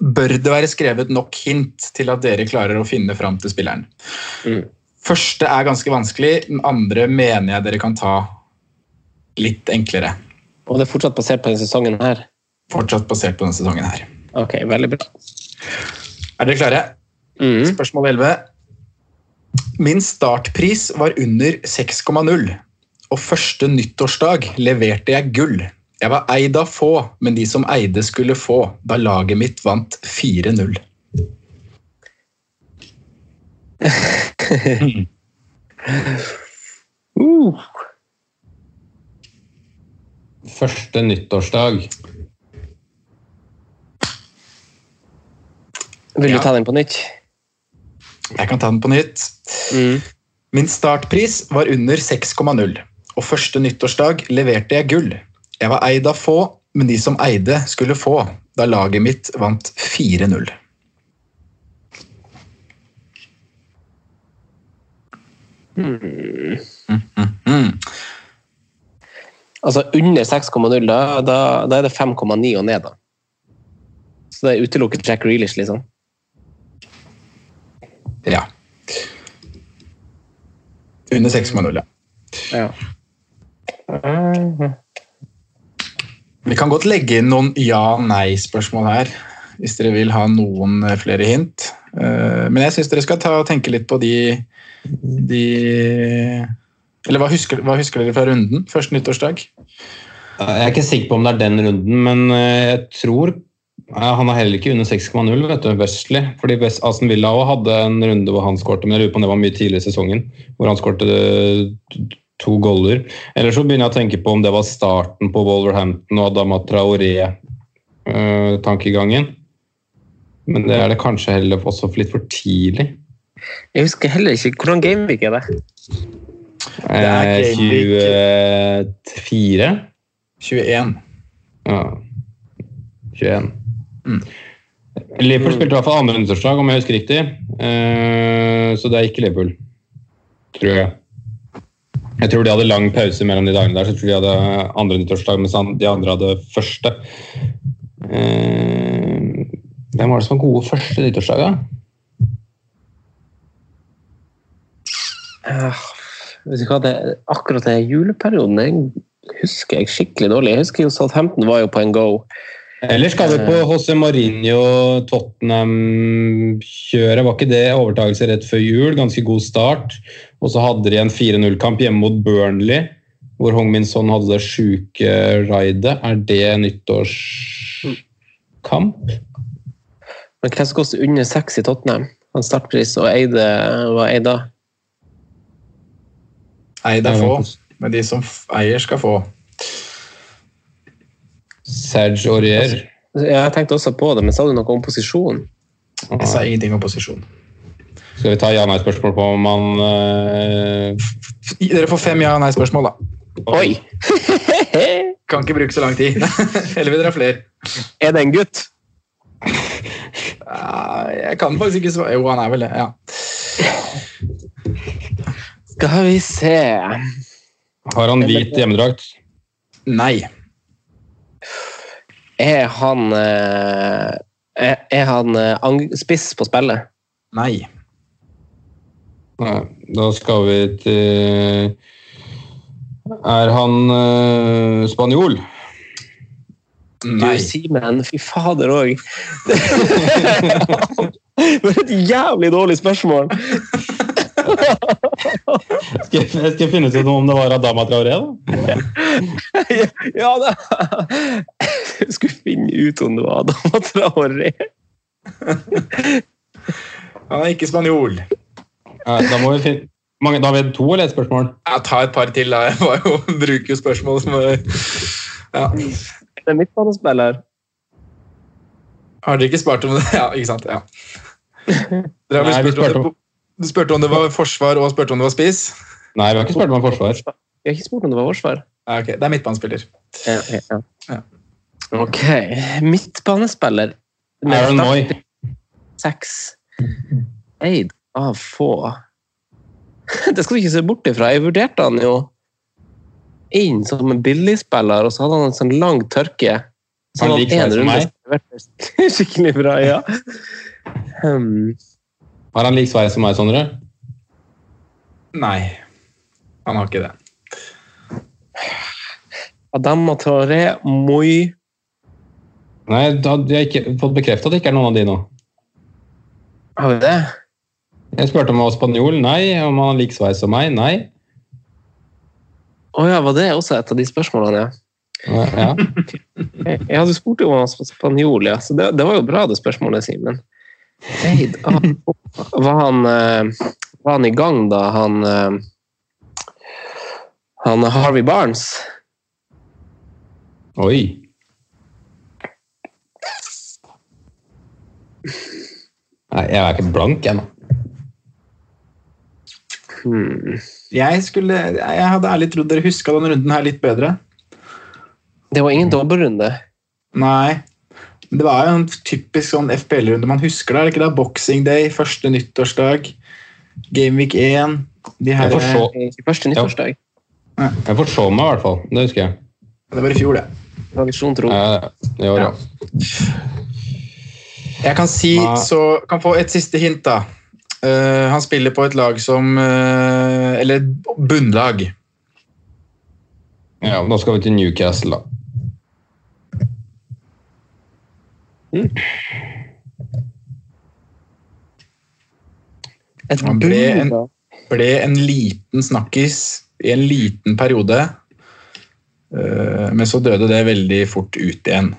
bør det være skrevet nok hint til at dere klarer å finne fram til spilleren. Mm. Første er ganske vanskelig, den andre mener jeg dere kan ta litt enklere. Og det er fortsatt basert på denne sesongen her. Fortsatt basert på denne sesongen her. Ok, veldig bra. Er dere klare? Mm. Spørsmål 11. Min startpris var under 6,0, og første nyttårsdag leverte jeg gull. Jeg var eid av få, men de som eide skulle få, da laget mitt vant 4-0. Uh. Første nyttårsdag. Vil Ja. du ta den på nytt? Jeg kan ta den på nytt. Mm. Min startpris var under 6,0, og første nyttårsdag leverte jeg gull. Jeg var eid av få, men de som eide skulle få, da laget mitt vant 4-0. Mm. Altså under 6,0, da, da, da er det 5,9 og ned, da. Så det er utelukket Jack Reelish, liksom. Ja. Under 6,0, ja. Ja. Vi kan godt legge inn noen ja-nei-spørsmål her, hvis dere vil ha noen flere hint. Eh, Men jeg syns dere skal ta og tenke litt på de, de Eller hva husker, hva husker dere fra runden? Første nyttårsdag? Jeg er ikke sikker på om det er den runden, men eh, jeg tror Han er heller ikke under 6,0, vet du, Wesley. Fordi West- Aston Villa også hadde en runde hvor han skårte, men jeg lurer på om det var mye tidligere i sesongen. Hvor han skårte eh, to goller. Eller så begynner jeg å tenke på om det var starten på Wolverhampton og Adama Traoré-tankegangen. Men det er det kanskje heller også litt for tidlig. Jeg husker heller ikke hvordan gameweek er det. Eh, 24? 21. Ja. 21. Mm. Liverpool spilte i hvert fall andre nyttårsdag, om jeg husker riktig. Eh, så det er ikke Liverpool, tror jeg. Jeg tror de hadde lang pause mellom de dagene der, så jeg tror de hadde andre nyttårsdag, mens de andre hadde første. Eh, hvem var det som var gode første nyttårsdag, da? Uh, vet du hva, akkurat den juleperioden den husker jeg skikkelig dårlig. Jeg husker jo Southampton var jo på en go. Eller skal vi på José Mourinho Tottenham-kjøret? Var ikke det overtakelse rett før jul? Ganske god start. Og så hadde de en 4-0-kamp hjemme mot Burnley, hvor Hong Min Son hadde det sjuke raidet. Er det nyttårskamp? Men hvem skal koster under seks i Tottenham? Han startpris og eide var Eida. da. Eid er få, men de som eier, skal få. Serge Aurier. Jeg tenkte også på det, men sa du noe om posisjon? Jeg sa ingenting om posisjon. Skal vi ta ja-nei-spørsmål på om han eh, Dere får fem ja-nei-spørsmål, da. Oi! Kan ikke bruke så lang tid. Eller vil dere ha flere? er det en gutt? Ja, Jeg kan faktisk ikke svare. Jo, han er vel det. ja. Skal vi se Har han hvit hjemmedrakt? Nei. Er han eh, Er, er han eh, spiss på spillet? Nei. Nei, da skal vi til Er han eh, spanjol? Nei. Du, Simen, fy fader òg. var et jævlig dårlig spørsmål! Skal jeg, jeg finne ut om det var Adama Traoré, da? Ja, da. Jeg skulle finne ut om det var Adama Traoré. Han er ikke spanjol. Ja, da må vi finne mange, Da har vi to eller ett spørsmål? Jeg tar et par til. da. Jeg var jo bruke spørsmål som er ja. Det er midtbanespiller. Har dere ikke spart om det? Ja, ikke sant? Ja. Dere har vel Nei, vi spurt om du spurte om det var forsvar og spurte om det var spiss? Nei, vi har ikke spurt om forsvar. Vi har ikke spurt om det var forsvar. Ja, ok, Det er midtbanespiller. Ja, ja, ja. Ok. Midtbanespiller. Aaron Moy. Seks. Eid av få. Det skal du ikke se bort ifra. Jeg vurderte han jo inn som en billigspiller, og så hadde han en sånn lang tørke. Så Han hadde liker en seg som runde meg. skikkelig bra, ja. Hmm. Har han lik sveis som meg, Sondre? Nei, han har ikke det. Adam Traoré, Moi Nei, da hadde jeg ikke fått bekreftet at det ikke er noen av de nå. Har vi det? Jeg spurte om han var spanjol. Nei. Om han har lik sveis som meg. Nei. Å ja, var det også et av de spørsmålene, ja? Ja. Jeg hadde spurt om han var spanjol, ja. Så det, det var jo bra, det spørsmålet, Simen. Eid av. Var han, eh, var han i gang da han eh, Han Harvey Barnes? Oi. Nei, jeg er ikke blank ennå. Hmm. Jeg, skulle, jeg hadde ærlig trodd dere huska denne runden her litt bedre. Det var ingen dobbeltrunde. Nei. Men det var jo en typisk sånn FPL-runde man husker det. er ikke det? Boxing Day, første nyttårsdag, Gameweek 1 de her, Jeg forså, I første nyttårsdag. jeg forså meg i hvert fall. Det husker jeg. Det var i fjor, det. Tradisjon tro. Eh, år, ja. Jeg kan si, så kan få et siste hint, da. Uh, han spiller på et lag som uh, Eller bunnlag. ja. Da skal vi til Newcastle, da. Et Han ble en- Ble en liten snakkis i en liten periode. Eh, men så døde det veldig fort ut igjen.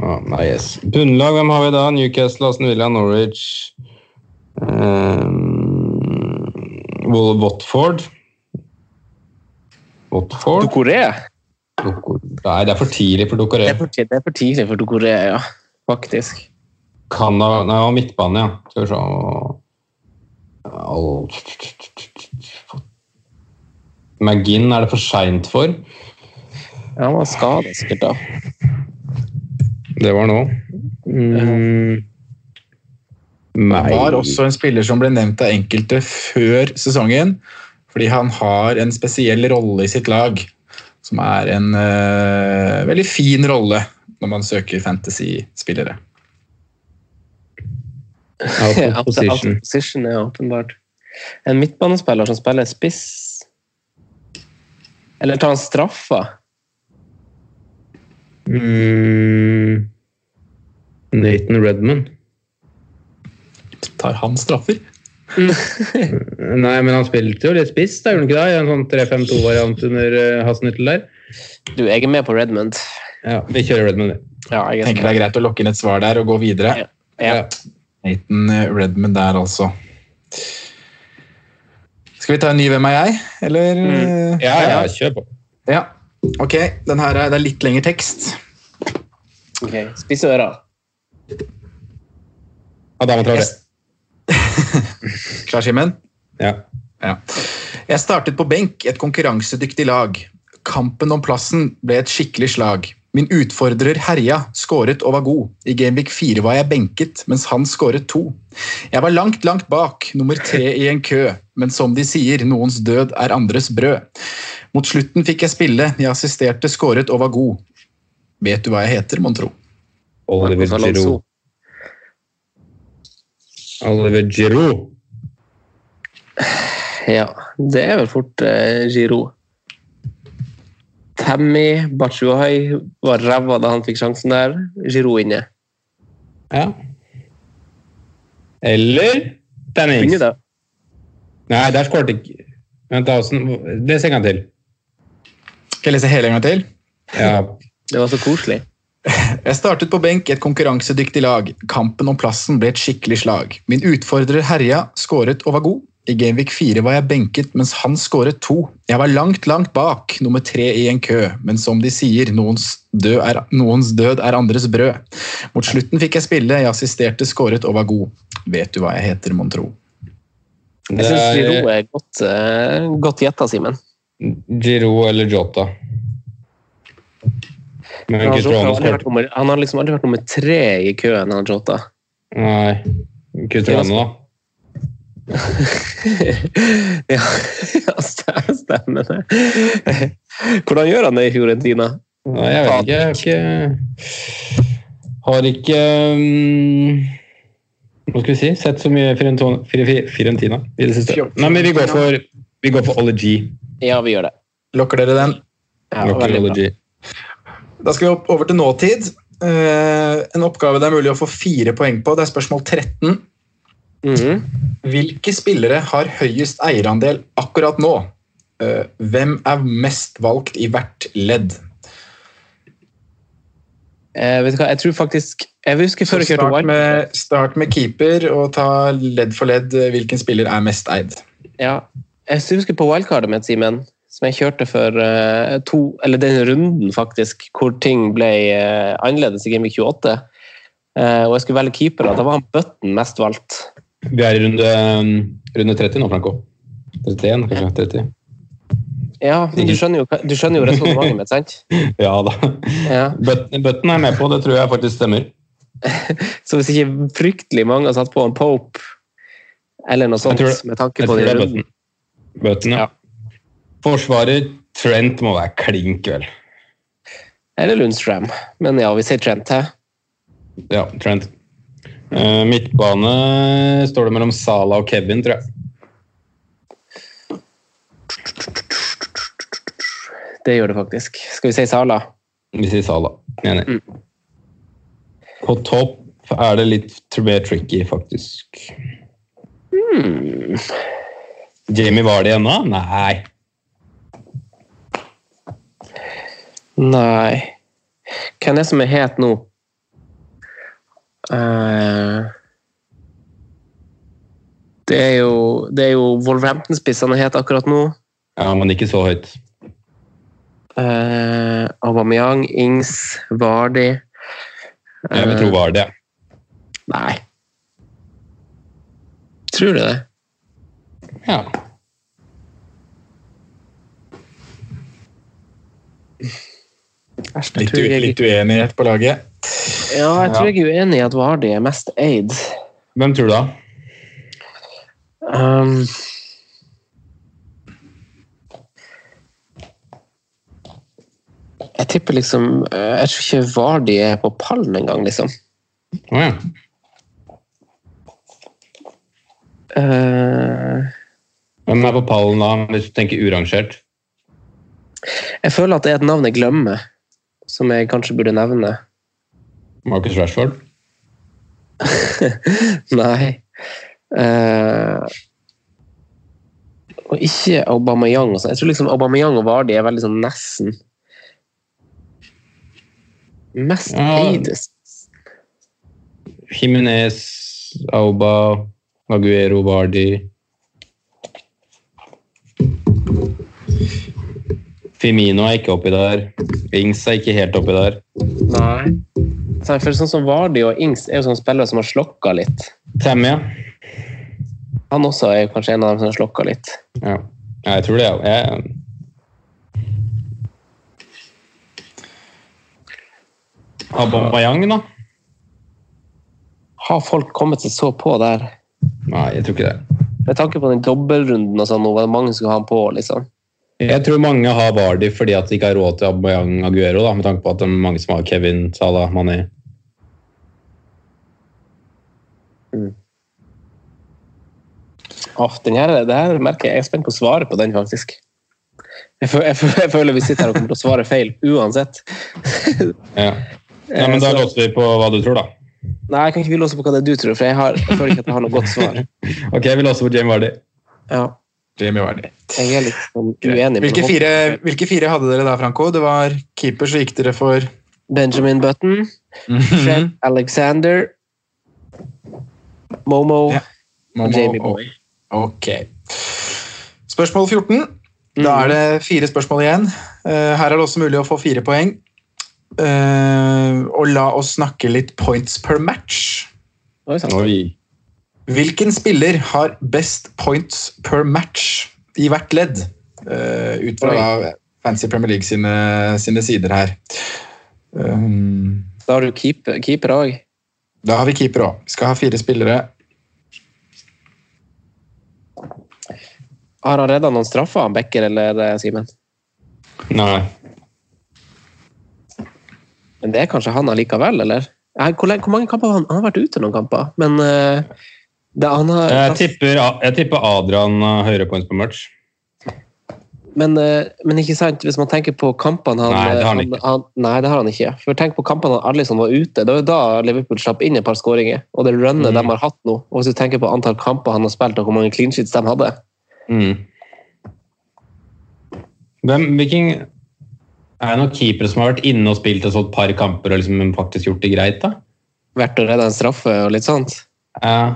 Oh, nice. Bunnlag, hvem har vi da? Newcastle, Aston Villa, Norwich um, Watford. Watford? Dokoré? Nei, det er for tidlig for Det Dokoré. Det, det er for tidlig for Dokoré, ja. Faktisk. Canada Nei, og midtbane, ja. Skal vi se Magin McGinn er det for seint for. Ja, han var skada sikkert da. Det var nå. Mm. Han var også en spiller som ble nevnt av enkelte før sesongen, fordi han har en spesiell rolle i sitt lag, som er en uh, veldig fin rolle når man søker fantasy-spillere. Out of Out of position. position, ja, åpenbart. En midtbanespiller som spiller spiss Eller tar han straffa? Mm. Nathan Redman. Tar han straffer? Nei, men han spilte jo litt spiss, da, gjorde han ikke det? I en sånn 3-5-2-variant under uh, Hasnittel der. Du, jeg er med på Redmond. Ja, vi kjører Redmond, vi. Ja, jeg er tenker det er greit å lokke inn et svar der og gå videre. Ja. Ja. Nathan Redmond der, altså. Skal vi ta en ny Hvem er jeg? Eller? Mm. Ja, ja, kjør på. ja. Ok, den her er, det er litt lengre tekst. Ok, Spisse øra. Adama Traoré. Klar, Simen? Ja. Ja. Jeg startet på benk et konkurransedyktig lag. Kampen om plassen ble et skikkelig slag. Min utfordrer herja, skåret og var god. I Gameweek 4 var jeg benket, mens han skåret to. Jeg var langt, langt bak, nummer tre i en kø, men som de sier, noens død er andres brød. Mot slutten fikk jeg spille, jeg assisterte, skåret og var god. Vet du hva jeg heter, mon tro? Oliver. Giroud. Oliver Giroud. Ja, det er vel fort eh, Giroud. Tammy Bachuay var ræva da han fikk sjansen der. Giroud inne. Ja. Eller det. Nei, der skåret ikke Vent, da. Les en gang til. Skal jeg lese hele en gang til? Ja. Det var så koselig. Jeg startet på benk i et konkurransedyktig lag. Kampen om plassen ble et skikkelig slag. Min utfordrer herja, skåret og var god. I Gameweek 4 var jeg benket, mens han skåret to. Jeg var langt, langt bak, nummer tre i en kø, men som de sier, noens død er, noens død er andres brød. Mot slutten fikk jeg spille, jeg assisterte, skåret og var god. Vet du hva jeg heter, mon tro? Jeg Det syns er er godt, uh, godt gjetta, Simen. Giro eller Jota. Men Han, Cristiano har aldri vært nummer- han har liksom aldri vært nummer tre i køen, han Jota. Nei. Cristiano, da. ja, ja, stemmer det. Hvordan gjør han det i Fiorentina? Nei, jeg vet ikke. Jeg har ikke Har ikke um, Hva skal vi si? Sett så mye Fiorentina, Fiorentina i det siste. Nei, men vi går for, vi går for G. Ja, vi gjør det. Lokker dere den? Ja, Lokker veldig bra. Da skal vi over til nåtid. Eh, en oppgave det er mulig å få fire poeng på. Det er spørsmål 13. Mhm. Hvilke spillere har høyest eierandel akkurat nå? Eh, Hvem er mest valgt i hvert ledd? Eh, vet du hva, jeg tror faktisk Jeg husker før jeg kjørte start Wild. med, start med keeper og ta ledd for ledd hvilken spiller er mest eid. Ja, jeg husker på wildcardet mitt, Simen, som jeg kjørte for eh, to Eller den runden, faktisk, hvor ting ble eh, annerledes i Game Week 28. Eh, og jeg skulle velge keepere. Da var han Button mest valgt. Vi er i runde, um, runde 30 nå, Franco. 31, kanskje? 30. Ja, men du skjønner jo, du skjønner jo resonnementet mitt, sant? Ja da. Ja. Button er med på, det tror jeg faktisk stemmer. Så hvis ikke fryktelig mange har satt på en Pope eller noe sånt, tror med tanke på den runden Button. ja. ja. Forsvarer Trent må være klink, vel. Eller Lundstrøm. Men ja, vi sier Trent her. Ja, Trent. Eh, midtbane står det mellom Sala og Kevin, tror jeg. Det gjør det faktisk. Skal vi si Sala? Vi sier Sala. Enig. Mm. På topp er det litt mer tricky, faktisk. Mm. Jamie var det ennå? Nei. Nei Hvem er det som er het nå? Uh, det er jo Det er jo Wolverhampton-spissene het akkurat nå. Ja, men ikke så høyt. Uh, Aubameyang, Ings, Vardi Jeg vil tro var det. Nei. Tror du det? Ja. Litt, jeg, litt uenighet på laget. ja, jeg tror jeg er uenig i at Vardi er mest eid. Hvem tror du, da? Um, jeg tipper liksom eh, Jeg tror ikke Vardi er på pallen engang, liksom. Oh, ja. uh, Hvem er på pallen da, hvis du tenker urangert? jeg føler at det er et navn jeg glemmer, som jeg kanskje burde nevne. Marcus Rashford? Nei. Uh, og ikke Aubameyang. og sånn. Jeg tror liksom Aubameyang og Vardi er veldig sånn nesten Mest Ja. eides. Jimenez, Auba, Aguero, Vardi Firmino er ikke oppi der. Ings er ikke helt oppi der. Nei. Føler sånn som Vardi og Ings er jo sånne spillere som har slokka litt. Tammy, ja. Han også er kanskje en av dem som har slokka litt. ja. Ja, Jeg tror det, Jeg, Aubameyang, da? Har folk kommet seg så på der? Nei, jeg tror ikke det. Med tanke på den dobbeltrunden og sånn, var det mange som skulle ha han på, liksom. Jeg tror mange har Vardy fordi at de ikke har råd til Aubameyang Aguero, da, med tanke på at det er mange som har Kevin, Salah, Mané. Åh, den her, det her merker jeg, jeg er spent på svaret på den, faktisk. Jeg føler, jeg, føler, jeg føler vi sitter her og kommer til å svare feil uansett. Ja. ja, men Da låser vi på hva du tror, da. Nei, jeg kan ikke vi låse på hva det er du tror, for jeg, har, jeg føler ikke at jeg har noe godt svar. Ok, vi låser på Jamie Vardy. Ja, Jamie Vardy. jeg er litt sånn uenig. Hvilke fire, hvilke fire hadde dere da, Franco? Det var keeper, så gikk dere for Benjamin Button, Fred Alexander, Momo Ja. og Momo Jamie og- Boy. Ok. Spørsmål 14. Da er det fire spørsmål igjen. Eh, Her er det også mulig å få fire poeng. Eh, Og la oss snakke litt points per match. Oi. Hvilken spiller har best points per match i hvert ledd? Uh, Ut fra da Fancy Premier League sine, sine sider her. Um, Da har du keeper keeper òg. Da har vi keeper òg. Vi skal ha fire spillere. Har han redda noen straffer, Becker eller eh, Simen? Nei. Men det er kanskje han allikevel, eller? Hvor, hvor mange kamper har han? Han har vært ute noen kamper, men eh, han har, Jeg tipper, jeg tipper Adrian har høyere points på match. men, eh, men ikke sant, hvis man tenker på kampene han Nei, det har han ikke. han, Nei, det har han ikke. For tenk på kampene han Arlisson var ute. Det var jo da Liverpool slapp inn et par skåringer. Og det runnet Mm. de har hatt nå. Og hvis du tenker på antall kamper han har spilt, og hvor mange clean sheets de hadde Mm. Hvem, hvilken Er det noen keepere som har vært inne og spilt et sånt par kamper og liksom faktisk gjort det greit? da? Vært å redde en straffe og litt sånt. Ja.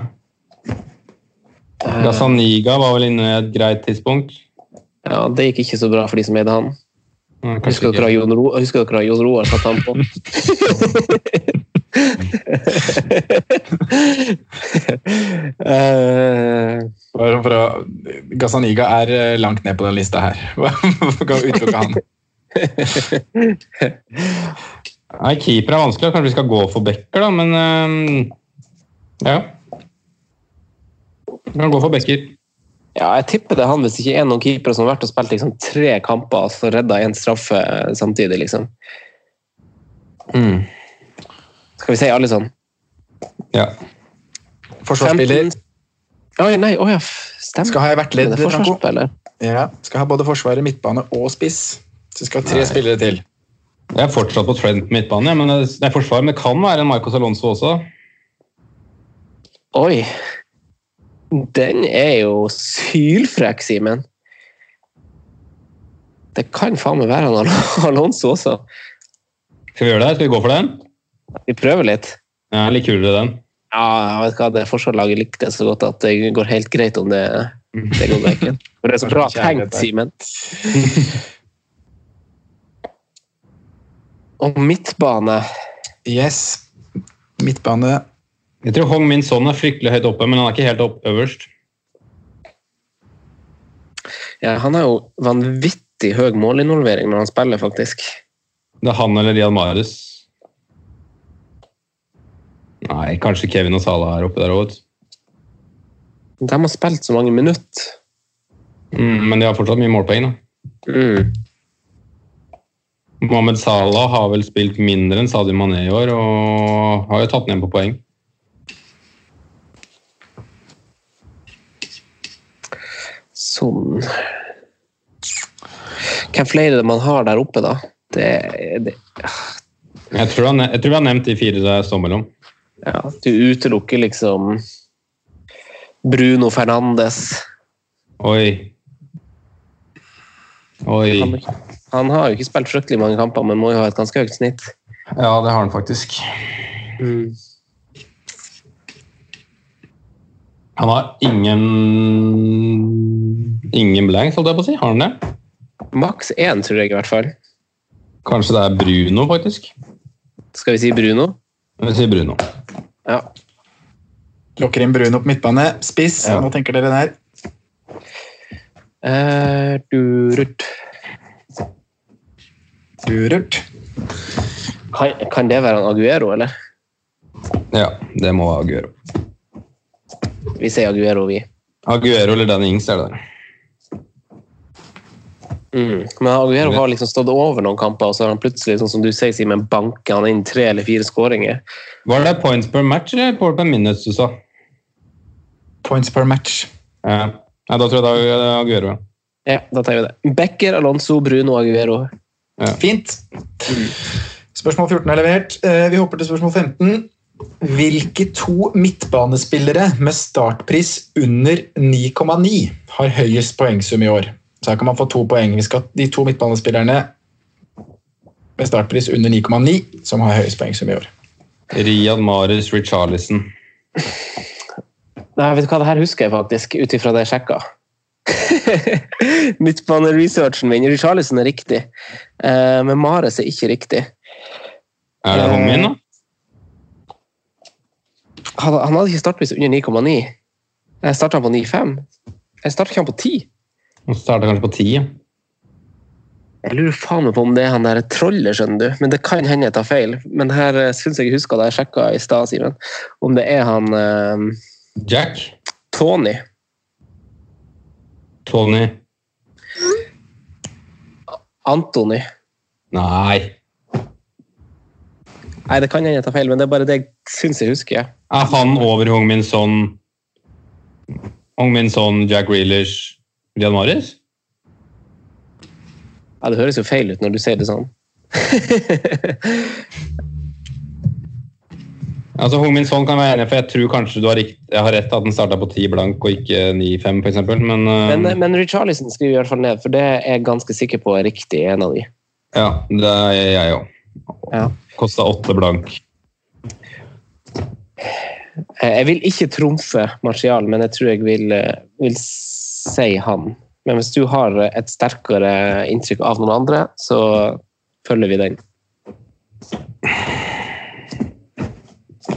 Gazaniga var vel inne i et greit tidspunkt. Ja, Det gikk ikke så bra for de som eide han. Ja, Husker dere Jon Ro- husker dere Jon Roar satte han på? uh, for å, Gazaniga er eh, langt ned på den lista her. Hvorfor kan vi utelukke han? Nei, Keeper er vanskelig. Kanskje vi skal gå for Becker, da, men øhm, Ja. Kan gå for Becker. ja, jeg tipper det er han hvis det ikke er noen keepere som har vært og spilt liksom, tre kamper og altså, redda én straffe samtidig. liksom. Mm. Skal vi si alle sånn? Ja. Forsvarsspiller. 15 Oi, nei, å ja, stemmer. Skal ha i hvert ledd, Franco. Ja, skal ha både forsvaret, midtbane og spiss. Så skal ha tre Nei. spillere til. Jeg er fortsatt på Trent midtbane, ja, men det det er forsvar. Men det kan være en Marcos Alonso også. Oi. Den er jo sylfrekk, Simen. Det kan faen meg være han Alonso også. Skal vi gjøre det? Skal vi gå for den? Vi prøver litt. Ja, litt kulere den. Ja, jeg vet hva, det forsvarslaget likte jeg så godt at det går helt greit om det, det går vekken. For det er så bra tenkt, Simen. Og midtbane Yes. Midtbane. Jeg tror Hong Min Son er fryktelig høyt oppe, men han er ikke helt opp øverst. ja, Han har jo vanvittig høy målinvolvering når han spiller, faktisk. Det er han eller Rian Marius. Nei, kanskje Kevin og Salah er oppe der òg. De har spilt så mange minutter. Mm, men de har fortsatt mye målpoeng. da. Mm. Mohammed Salah har vel spilt mindre enn Sadio Mané i år, og har jo tatt ned på poeng. Sånn Hvem flere man har der oppe, da? Det, det Jeg tror, han, jeg tror han har nevnt de fire det står mellom. Ja, du utelukker liksom Bruno Fernandes. Oi. Oi. Han, han har jo ikke spilt fryktelig mange kamper, men må jo ha et ganske høyt snitt. Ja, det har han faktisk. Han har ingen Ingen blanks, holdt jeg på å si. Har han det? Maks én, tror jeg i hvert fall. Kanskje det er Bruno, faktisk. Skal vi si Bruno? Vi sier Bruno. Ja. Lokker inn Bruno på midtbane. Spiss, Ja. hva tenker dere der? Uh, durut. Durut. Kan, kan det være en Aguero, eller? Ja, det må være Aguero. Vi sier Aguero, vi. Aguero eller Danny Ings er det der. Mm. Men Aguero har liksom stått over noen kamper, og så har han plutselig, sånn som du sier, Simen, banker han inn tre eller fire skåringer. Var det points per match eller points per minutes du sa? Points per match. Ja. Nei, da tror jeg det er Aguero. Ja, da tar vi det. Becker, Alonso, Bruno, Aguero. Fint. Spørsmål 14 er levert. Eh, Vi hopper til spørsmål 15. Hvilke to midtbanespillere med startpris under 9,9 har høyest poengsum i år? Så her kan man få to poeng. Vi skal De to midtbanespillerne med startpris under 9,9 som har høyest poengsum i år. Riyad Marius Richarlison. Nei, vet du hva, det her husker jeg faktisk, ut ifra det jeg sjekka. Midtbaneresearchen min. Richarlison er riktig, eh, men Mares er ikke riktig. Er det Hong Min, da? Han, han hadde ikke startpris under 9,9. Jeg starta på 9,5. Jeg starta ikke han på 10. Han starter kanskje på ti. ja. Jeg lurer faen meg på om det er han der trollet, skjønner du. Men det kan hende jeg tar feil. Men her syns jeg jeg husker da jeg sjekka i stad, Simen. Om det er han eh, Jack? Tony. Tony? Antony. Nei. Nei, det kan hende jeg tar feil, men det er bare det jeg syns jeg husker. Er han over Hong Min Son Hong Min Son, Jack Grealish, Riyad Maris? Ja, Det høres jo feil ut når du sier det sånn. Altså, Hong Min Son kan være enig, for jeg tror kanskje du har, rikt, jeg har rett at den starta på 10 blank og ikke 9-5, f.eks. Men, uh, Men, men Richarlison skriver i hvert fall ned, for det er jeg ganske sikker på er riktig en av de. ja, det er jeg òg. Ja. Kosta 8 blank. Eh, Jeg vil ikke trumfe Martial, men jeg tror jeg vil, eh, vil si han. Men hvis du har et sterkere inntrykk av noen andre, så følger vi den.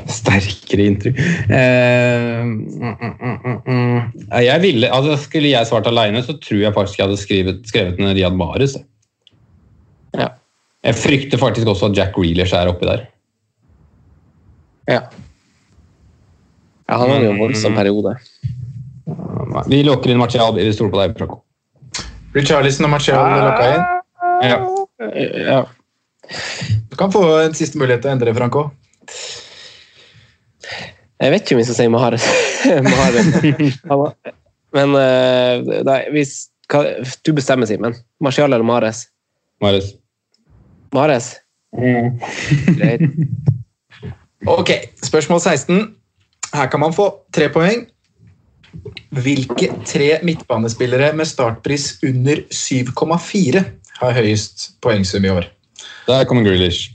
Sterkere inntrykk eh, mm, mm, mm, mm. jeg ville, altså Skulle jeg svart alene, så tror jeg faktisk jeg hadde skrevet, skrevet en Riyad Mahrez. Ja. Jeg frykter faktisk også at Jack Reelers er oppi der. Ja. Ja han hadde jo en voldsom periode. Vi lukker inn Martial. Vi stoler på deg. Franco. Richarlison og Martial er lokka inn. Ja. Ja. Du kan få en siste mulighet til å endre, Franco. Jeg vet ikke om vi skal si Mahrez. Mahrez. Men eh, nei, hvis, hva, Du bestemmer, Simen. Martial eller Mahrez? Mahrez. Mm. Greit. Ok, spørsmål 16. Her kan man få tre poeng. Hvilke tre midtbanespillere med startpris under 7,4 har høyest poengsum i år? Der kommer Grealish.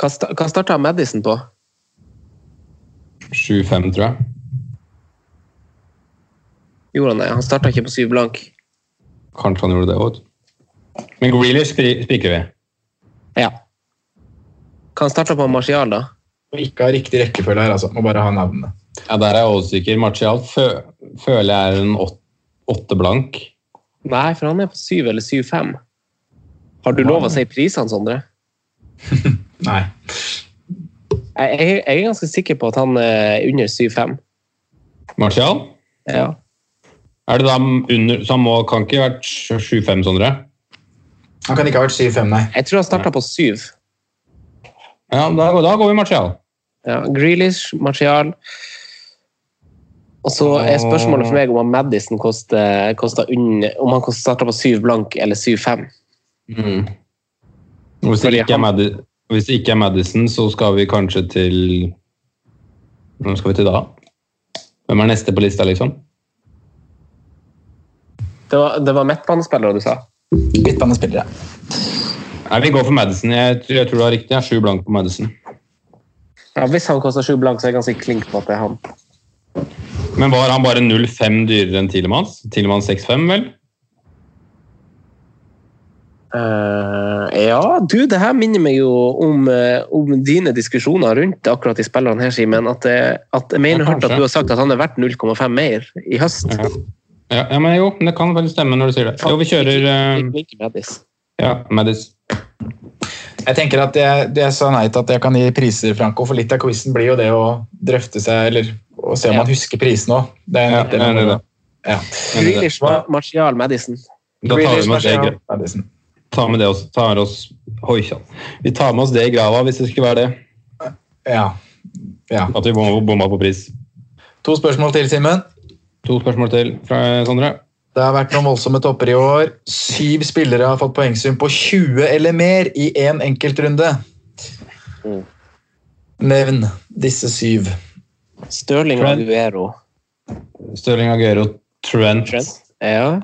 Hva, sta- hva starta Madison på? 7-5, tror jeg. Gjorde han det? Han starta ikke på 7 blank. Kanskje han gjorde det òg. Men Grealish spiker vi. Ja. Hva han starta på Martial, da? Og ikke ha riktig rekkefølge her, altså. Må bare ha navnene. Ja, Der er jeg usikker. Martial fø føler jeg er en åt- åtte blank. Nei, for han er på syv eller syv-fem. Har du lov å si prisene, Sondre? Nei. Jeg, jeg, jeg er ganske sikker på at han er under syv-fem. Martial? Ja. Er det da under Så han må, kan ikke ha vært 7-5, Sondre? Han kan ikke ha vært 7-5, nei. Jeg tror han starta på syv. Ja, da, da går vi Martial. Ja, Grealish, Martial. Og så er spørsmålet for meg om han Madison koster, koster under, om han starter på 7 blank eller syv-fem. Mm. Hvis, det ikke er han- hvis det ikke er Madison, så skal vi kanskje til Hvem skal vi til da? Hvem er neste på lista, liksom? Det var, det var midtbanespillere du sa? Midtbanespillere. Nei, Vi går for Madison. Jeg, tror- jeg tror du har riktig. Jeg er sju blank på Madison. Ja, Hvis han koster sju blank, så er jeg ganske klink på at det er han. Men var han bare 0,5 dyrere enn Tilemanns? Tilemanns 6,5, vel? Uh, ja, du, det her minner meg jo om, eh, om dine diskusjoner rundt akkurat de spillerne her, Simen. At, at jeg mener Ja, hørt at du har sagt at han er verdt 0,5 mer i høst. Ja. Ja, men jo, det kan faktisk stemme når du sier det. Jo, vi kjører uh, ja, Madis. Jeg tenker at jeg, det jeg sa nei til at jeg kan gi priser, Franco, for litt av quizen blir jo det å drøfte seg, eller å se om Ja. man husker prisene òg. Det er Ja, det det. Ja. Grealish, var Martial, Madison. Da tar vi med oss det, Madison. tar med det oss, tar oss Oi. Vi tar med oss det i grava hvis det skulle være det. Ja. ja. At vi bomma på pris. To spørsmål til, Simen. To spørsmål til fra Sondre. Det har vært noen voldsomme topper i år. Syv spillere har fått poengsum på 20 eller mer i én en enkeltrunde. Mm. Nevn disse syv. Stirling Aguero. Stirling Aguero Trent, Trent. Ja.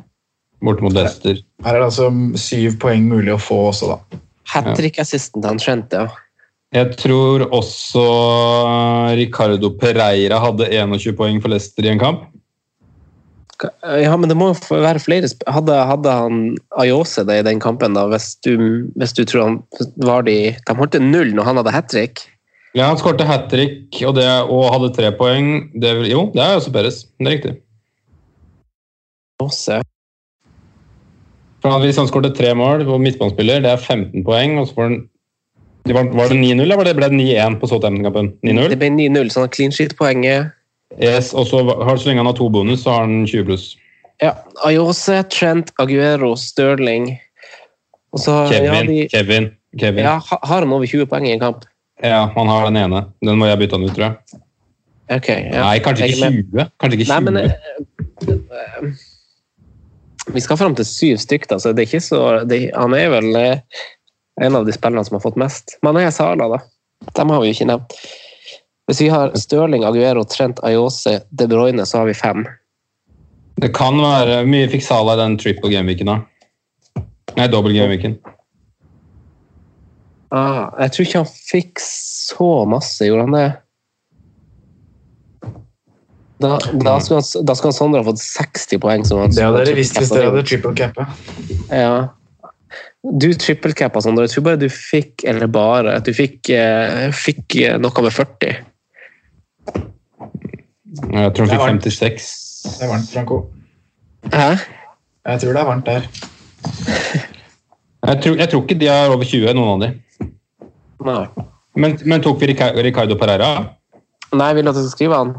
borte mot Leicester. Her er det altså syv poeng mulig å få også, da. Hat trick-assisten til han Trent, ja. Jeg tror også Ricardo Pereira hadde 21 poeng for Leicester i en kamp. Ja, men det må være flere Hadde, hadde han Ayose det i den kampen, da, hvis du, hvis du tror han var de De holdt null når han hadde hat trick? Ja, Han skårte hat trick og, det- og hadde tre poeng. Det, jo, det er også Perez. Det er riktig. Ayose. Hvis han skårte tre mål på midtbanespiller, det er 15 poeng. og så får han var, det 9-0, eller det ble det 9-1 på Southampton-kampen? 9-0? Det ble 9-0, så han har clean sheet-poenget. Yes, og så, har, så lenge han har to bonus, så har han 20 pluss. Ja, Ayose, Trent, Aguero, Stirling så Kevin, ja, de, Kevin, Kevin. ja, Har han over 20 poeng i en kamp? Ja, han har den ene. Den må jeg bytte han ut, tror jeg. Okay, ja. Nei, kanskje ikke er 20. Kanskje ikke 20. Nei, men eh, Vi skal fram til syv stykker, da, så det er ikke så det, Han er vel eh, en av de spillerne som har fått mest. Men er Sala, da. Dem har vi jo ikke nevnt. Hvis vi har Stirling, Aguero, Trent, Ayose, De Bruyne, så har vi fem. Det kan være mye fiksala i den triple gameweeken, da. Nei, dobbel gameweeken. Ah, jeg tror ikke han fikk så masse, gjorde han det? Da, da, skulle han, da skulle han Sondre ha fått 60 poeng. Som han Det hadde dere visst hvis dere hadde triple cappa. Ja. Du trippelcappa, Sondre. Jeg tror bare du fikk Eller bare at du fikk, eh, fikk noe med 40. Jeg tror han fikk er varmt. 56. Det er varmt, Franco. Hæ? Jeg tror det er varmt der. Jeg tror, jeg tror ikke de har over 20, noen av de. Nei. Men, men tok vi Ricardo Pereira? Nei, vil du at jeg skal skrive han?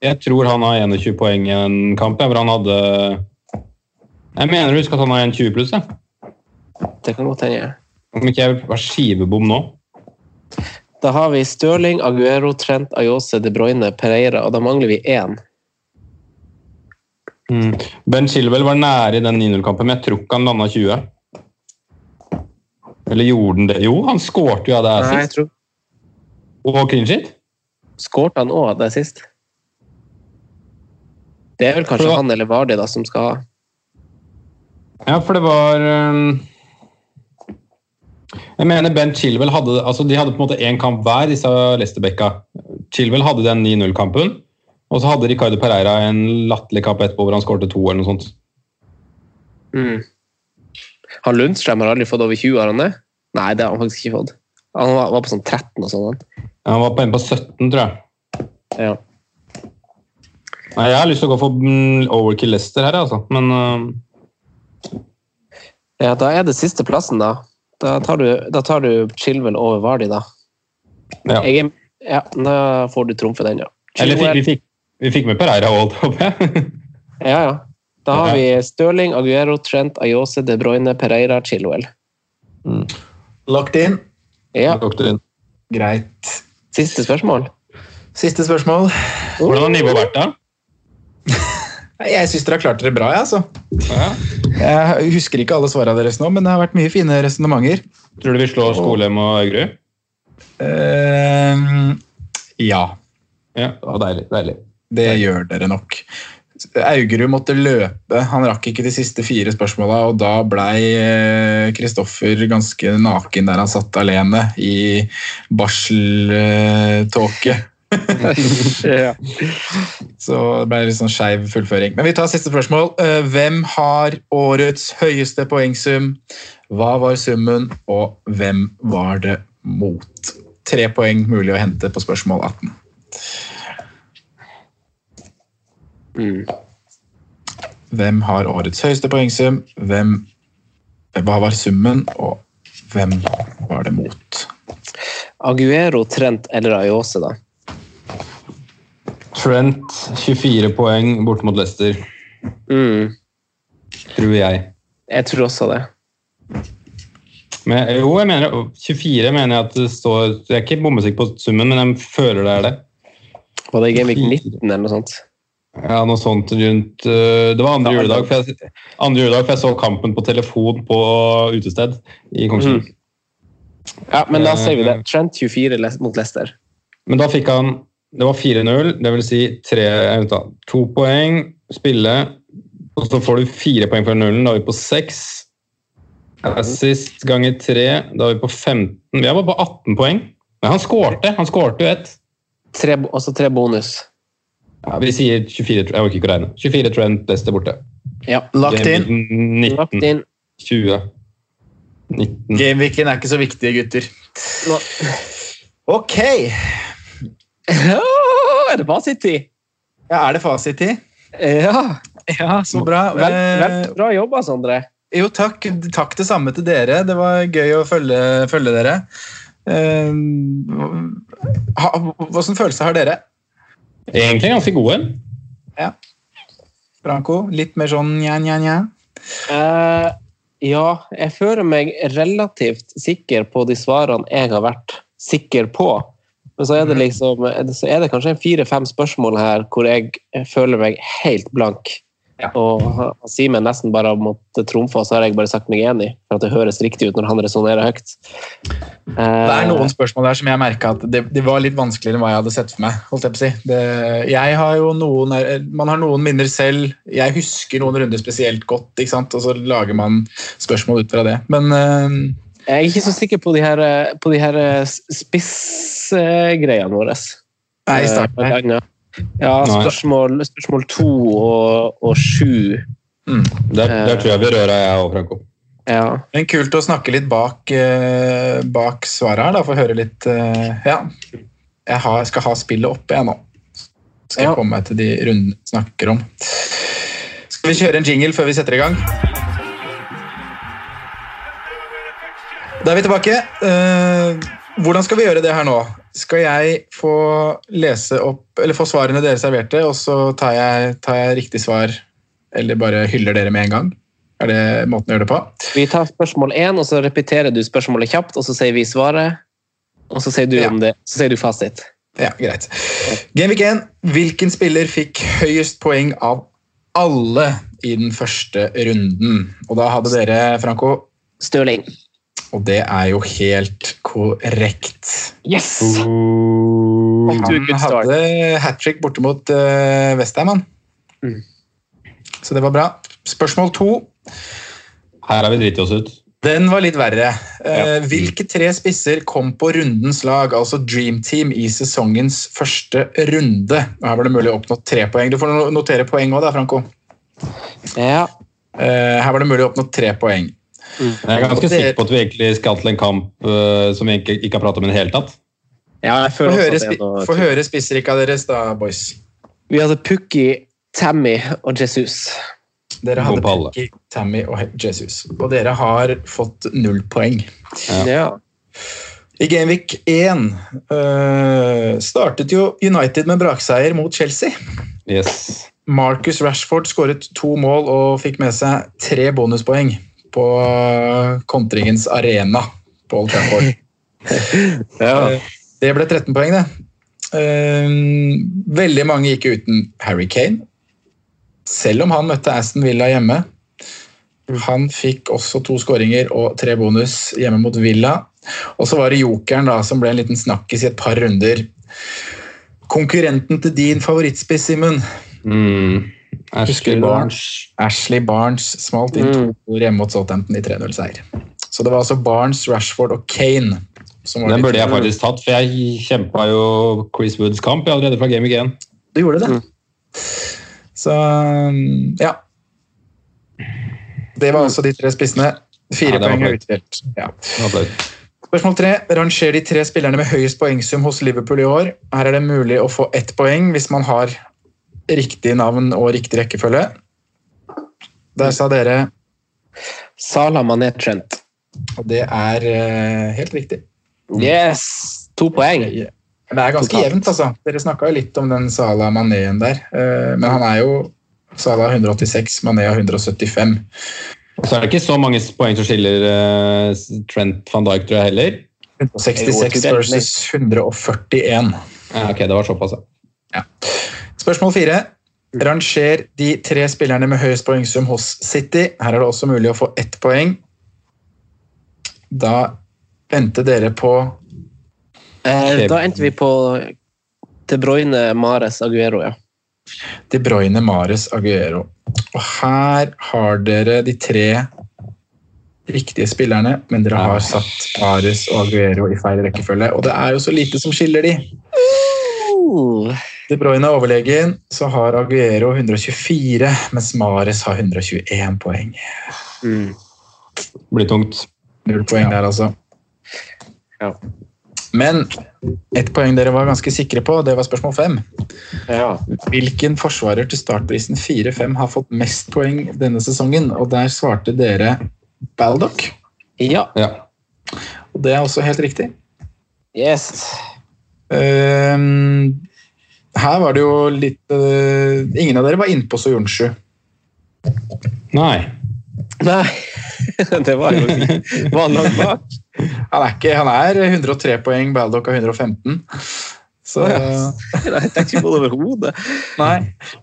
Jeg tror han har 21 poeng i en kamp. hvor han hadde Jeg mener du husker at han har en 20 pluss. Ja. Det kan godt hende. Om ikke jeg var skivebom nå. Da har vi Stirling, Aguero, Trent, Ayose, De Bruyne, Pereira, og da mangler vi én. Ben Chilwell var nære i den 9-0-kampen, men jeg tror ikke han landa 20. Eller gjorde han det? Jo, han skårte jo av det her Nei, jeg sist. tror Og clean shit. Skårte han òg det sist? Det er vel kanskje For- han eller Vardi da, som skal ha. Ja, for det var um, Jeg mener Ben Chilwell hadde altså De hadde på en måte én kamp hver, disse Leicester-bekka. Chilwell hadde den 9-0-kampen, og så hadde Ricardo Pereira en latterlig kamp etterpå hvor han skårte to eller noe sånt. Mm. Han Lundstrøm har aldri fått over 20, har han det? Nei, det har han faktisk ikke fått. Han var, var på sånn 13 og sånn. han. Han var på en på 17, tror jeg. Ja. Nei, Jeg har lyst til å gå for mm, Overkill Lester her, altså. Men uh... ja, da er det siste plassen, da. Da tar du, da tar du Chilwell over Vardi, da. ja. Jeg, ja, da får du trumfe den, ja. Eller fikk, vi, fikk, vi fikk med Pereira òg, håper jeg. Ja, ja. Da har vi Stirling, Aguero, Trent, Ayose, De Bruyne, Pereira, Chilwell. Locked in. Ja, Doktorin. Greit. Siste spørsmål. Siste spørsmål. Hvordan har nivået vært, da? Jeg syns dere har klart dere bra. jeg, Altså. Ja. Jeg husker ikke alle svarene deres nå, men det har vært mye fine resonnementer. Tror du vi slår Skolem og Øygrud? Uh, ja, Ja, det var deilig. deilig. det gjør dere nok. Augerud måtte løpe. Han rakk ikke de siste fire spørsmåla, og da blei Kristoffer ganske naken der han satt alene i barseltåke. Ja. Så det ble litt sånn skeiv fullføring. Men vi tar siste spørsmål. Eh, Hvem har årets høyeste poengsum? Hva var summen, og hvem var det mot? Tre poeng mulig å hente på spørsmål 18. Mm. Hvem har årets høyeste poengsum? Hvem, hva var summen, og hvem var det mot? Aguero, Trent eller Ayose, da? Trent 24 poeng bort mot Leicester, Mm. tror jeg. Jeg tror også det. Men, jo, jeg mener 24 mener jeg at det står Jeg er ikke bommesikker på summen, men jeg føler det er det. Var det Gamevik 19 eller noe sånt? Ja, noe sånt rundt øh, Det var andre juledag, for jeg, andre juledag, for jeg så kampen på telefon på utested i Kongsvinger. Ja, men da sier vi det. Trent 24 mot Leicester. Men da fikk han Det var 4-0, det vil si tre, vent to poeng, spille, og så får du fire poeng fra nullen. Da er vi på seks. Assist ganger tre, da er vi på 15. Vi er bare på 18 poeng. Men han skårte! Han skårte jo ett. Tre, altså tre bonus. Ja, vi sier 24, jeg orker ikke å regne. 24 Trent, Leicester borte. Ja. Lagt inn. 19, Lagt inn. 20. 19. Gameweeken er ikke så viktige, gutter. Nå. Ok. er det fasittid? Ja, er det fasittid? Ja. Ja, så bra. Vel, vel, Eh, bra jobba, Sondre. Jo, takk. Takk det samme til dere. Det var gøy å følge, følge dere. Eh, ha, følelse har dere? Egentlig ganske gode. Ja. Franco, litt mer sånn nja, nja, nja? Uh, ja, jeg føler meg relativt sikker på de svarene jeg har vært sikker på. Men så er det liksom så er det kanskje en fire-fem spørsmål her hvor jeg føler meg helt blank. Og han- Simen nesten bare har måttet trumfe, og så har jeg bare sagt meg enig. For at det høres riktig ut når han resonnerer høyt. Det er noen spørsmål der som jeg merka at det, det var litt vanskeligere enn hva jeg hadde sett for meg. holdt Jeg på å si. Det, jeg har jo noen, Man har noen minner selv. Jeg husker noen runder spesielt godt, ikke sant? og så lager man spørsmål ut fra det. Men eh, Jeg er ikke så sikker på de her, på de her eh, spissgreiene våre. Nei, starten Eh, annet. Ja, spørsmål, spørsmål to og, og sju. Der, der tror jeg vi rører jeg og Franco. Ja. Men kult å snakke litt bak, eh, bak svaret her, da, få høre litt eh, Ja. Jeg har, skal ha spillet oppe, jeg nå. Skal Ja. jeg komme meg til de rundene vi snakker om. Skal vi kjøre en jingle før vi setter i gang? Da er vi tilbake. Eh, hvordan skal vi gjøre det her nå? Skal jeg få lese opp, eller få svarene dere serverte, og så tar jeg, tar jeg riktig svar, eller bare hyller dere med en gang? Er det måten å gjøre det på? Vi tar spørsmål én, og så repeterer du spørsmålet kjapt, og så sier vi svaret. Og så sier du, Ja. det, så sier du fasit. Ja, greit. Gameweek 1. Hvilken spiller fikk høyest poeng av alle i den første runden? Og da hadde dere, Franco, Stirling. Og det er jo helt korrekt. Yes! Han hadde hat trick borte mot uh, Westham, han. Mm. Så det var bra. Spørsmål to. Her har vi driti oss ut. Den var litt verre. Eh, Ja. Hvilke tre spisser kom på rundens lag, altså Dream Team, i sesongens første runde? Her var det mulig å oppnå tre poeng. Du får notere poeng òg, da, Franco. Ja. Eh, Her var det mulig å oppnå tre poeng. Jeg er ganske sikker på at vi egentlig skal til en kamp uh, som vi ikke, ikke har pratet om i det hele tatt. ja, jeg Få høre, spi høre spissrikka deres, da, boys. Vi hadde Pukki, Tammy og Jesus. Dere hadde. Pukki, Tammy og Jesus. Og dere har fått null poeng. Ja. Ja. I Gameweek 1 uh, startet jo United med brakseier mot Chelsea. Yes. Marcus Rashford skåret to mål og fikk med seg tre bonuspoeng på øh, kontringens arena på Old Trafford. Ja. Eh, Det ble 13 poeng, det. Eh, Veldig mange gikk uten Harry Kane, selv om han møtte Aston Villa hjemme. Han fikk også to skåringer og tre bonus hjemme mot Villa. Og så var det jokeren da, som ble en liten snakkis i et par runder. Konkurrenten til din favorittspiss, Simen. Mm. Ashley? Barnes. Ashley Barnes smalt inn to Mm. ord hjemme mot Southampton i 3-0-seier. Så det var altså Barnes, Rashford og Kane. Som var Den burde jeg faktisk tatt, for jeg kjempa jo Chris Woods kamp allerede fra Game 1. Du gjorde det. Mm. Så ja. Det var altså de tre spissene. Fire Ja, poeng er utdelt. Ja. Spørsmål tre. Ranger de tre spillerne med høyest poengsum hos Liverpool i år. Her er det mulig å få ett poeng hvis man har riktig navn og riktig rekkefølge. Der sa dere, Salah Mané Trent. og det er uh, helt riktig. Yes! To poeng. Det er ganske Totalt. jevnt, altså. Dere snakka jo litt om den Salah Manéen der. Uh, Men han er jo Salah 186, Mané har 175. Så er det ikke så mange poeng som skiller uh, Trent van Dijk, tror jeg heller. 166 versus 141. Ja, ok, det var såpass, ja. Spørsmål fire. Ranger de tre spillerne med høyest poengsum hos City. Her er det også mulig å få ett poeng. Da endte dere på Eh, da endte vi på De Bruyne, Mares, Aguero, ja. De Bruyne, Mares, Aguero. Og her har dere de tre riktige spillerne, men dere har satt Mares og Aguero i feil rekkefølge. Og det er jo så lite som skiller de. De Bruyne er overlegen, så har Aguero 124, mens Mares har 121 poeng. Mm. Blir tungt. Null poeng der, altså. Ja. Men ett poeng dere var ganske sikre på, det var spørsmål fem. Ja. Hvilken forsvarer til startprisen 4-5 har fått mest poeng denne sesongen? Og der svarte dere Baldock. ja. Ja. Og det er også helt riktig. Yes. Ehm, her var det jo litt uh, Ingen av dere var innpå Soyunshu. Nei. Nei, det var jo Var han langt bak? Han er, ikke, han er 103 poeng, Baldock har 115. Så Jeg tenkte ikke på det overhodet. Nei,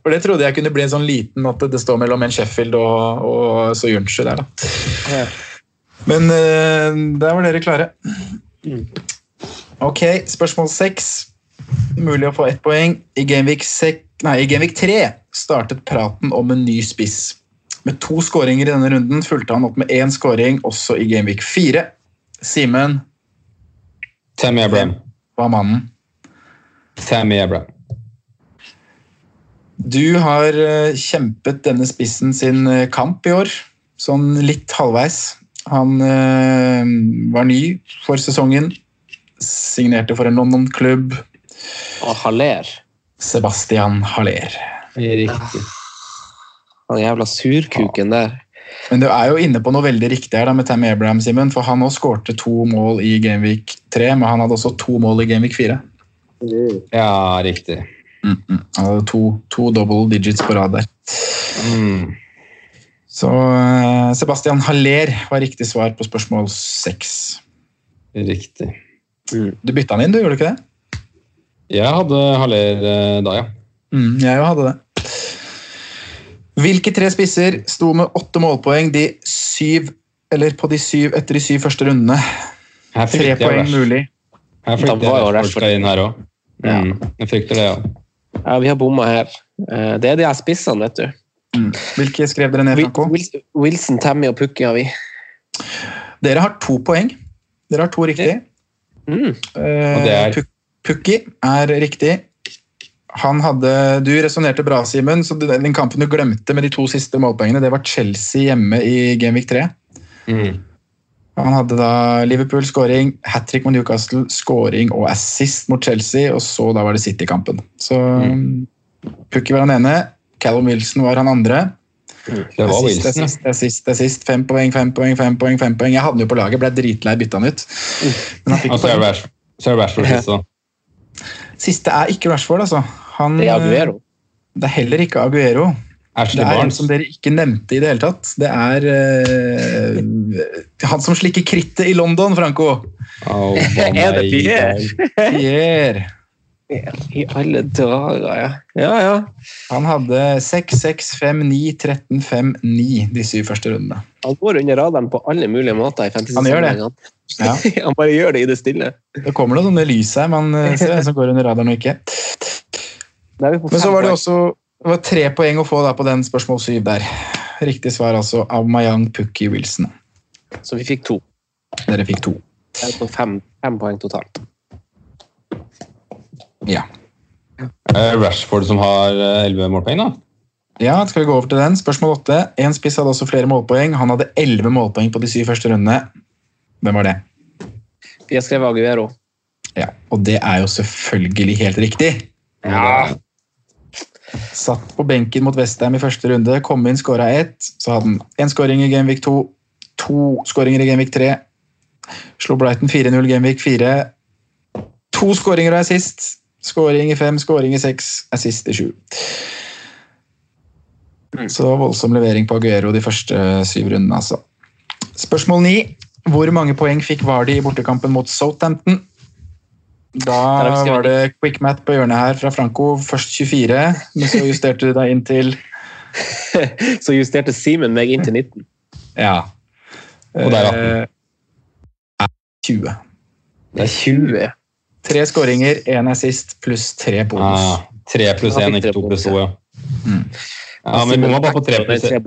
for det trodde jeg kunne bli en sånn liten at det står mellom en Sheffield og, og Soyunshu der, da. Ja. Men uh, der var dere klare. Ok, spørsmål seks. Mulig å få ett poeng. I Gameweek, sek- nei, I Gameweek 3 startet praten om en ny spiss. Med to skåringer i denne runden fulgte han opp med én skåring også i Gameweek 4. Simen Tammy Abraham. var mannen. Tammy Abraham. Du har eh, kjempet denne spissen sin eh, kamp i år, sånn litt halvveis. Han eh, var ny for sesongen. Signerte for en London-klubb. Og Haller. Sebastian Haller. Riktig. Han jævla surkuken der. Men du er jo inne på noe veldig riktig her da, med Tammy Abraham, Simen. For han også skårte to mål i Gameweek 3, men han hadde også to mål i Gameweek 4. Ja, riktig. Han hadde to, to double digits på rad der. Mm. Så eh, Sebastian Haller var riktig svar på spørsmål seks. Riktig. Du bytta han inn, du, gjorde du ikke det? Jeg hadde Haller eh, da, ja. Mm, jeg hadde det. Hvilke tre spisser sto med åtte målpoeng de syv, eller på de syv etter de syv første rundene? Her Tre jeg poeng vers. mulig. Her frykter jeg Rashford skal inn her òg. Mm. Jeg frykter det, ja. Ja, vi har bomma her. Eh, Det er de her spissene, vet du. Hvilke skrev dere ned, Franco? Wilson, Tammy og Pukki har vi. Dere har to poeng. Dere har to riktig. Mm. Eh, Og det er- Puk- Pukki er riktig. Han hadde, Du resonnerte bra, Simen. så Den kampen du glemte med de to siste målpoengene, det var Chelsea hjemme i Genvik 3. Mm. Han hadde da Liverpool scoring, hat trick mot Newcastle, scoring og assist mot Chelsea, og så da var det City-kampen. Så Pukki var han ene, Callum Wilson var han andre. Det var Wilson, ja. assist, assist, assist. Fem poeng, fem poeng, fem poeng. fem poeng. Jeg hadde den jo på laget, ble dritlei, bytta han ut. Men han fikk altså, så er poeng. Så er Rashford sist, da. Siste er ikke Rashford, altså. Han, Det er Aguero. Det er heller ikke Aguero. Ashley Det er en som dere ikke nevnte i det hele tatt. Det er uh, han som slikker krittet i London, Franco. Oh, Er det Pierre? Pierre. I alle dager, ja. Ja, ja. Han hadde 6, 6, 5, 9, 13, 5, 9 de syv første rundene. Han går under radaren på alle mulige måter i Han gjør det. Ja. Han bare gjør det i det stille. Det kommer noe sånne lys her, man eh, ser som går under radaren og ikke. Da vi på Men så var det også det var tre poeng å få da på den spørsmål syv der. Riktig svar altså Aubameyang, Pukki, Wilson. Så vi fikk to. Dere fikk to. Det er på fem, fem poeng totalt. Ja. Rashford som har eh, elleve målpoeng, da. Ja, skal vi gå over til den? Spørsmål åtte. En spiss hadde også flere målpoeng. Han hadde elleve målpoeng på de syv første rundene. Hvem var det? Jeg skrev Aguero. Ja, Og det er jo selvfølgelig helt riktig. Ja. Satt på benken mot Westham i første runde, kom inn, skåra ett. Så hadde han én skåring i Genvik 2, to skåringer i Genvik 3. Slo Brighton 4-0 Genvik 4. To skåringer og assist. Skåring i fem, skåring i seks, assist i sju. Så voldsom levering på Aguero de første syv rundene, altså. Spørsmål ni. Hvor mange poeng fikk Vardy i bortekampen mot Southampton? Da var det quick mat på hjørnet her fra Franco. Først 24, men så justerte du deg inn til Så justerte Simen meg inn til 19. Ja. Og der, ja. Eh, 20. Det er 20. Tre skåringer, én sist pluss tre bonus. Ah, tre pluss én, ikke to pluss to. Ja, Mm. ja men vi bomma bare på tre pluss tre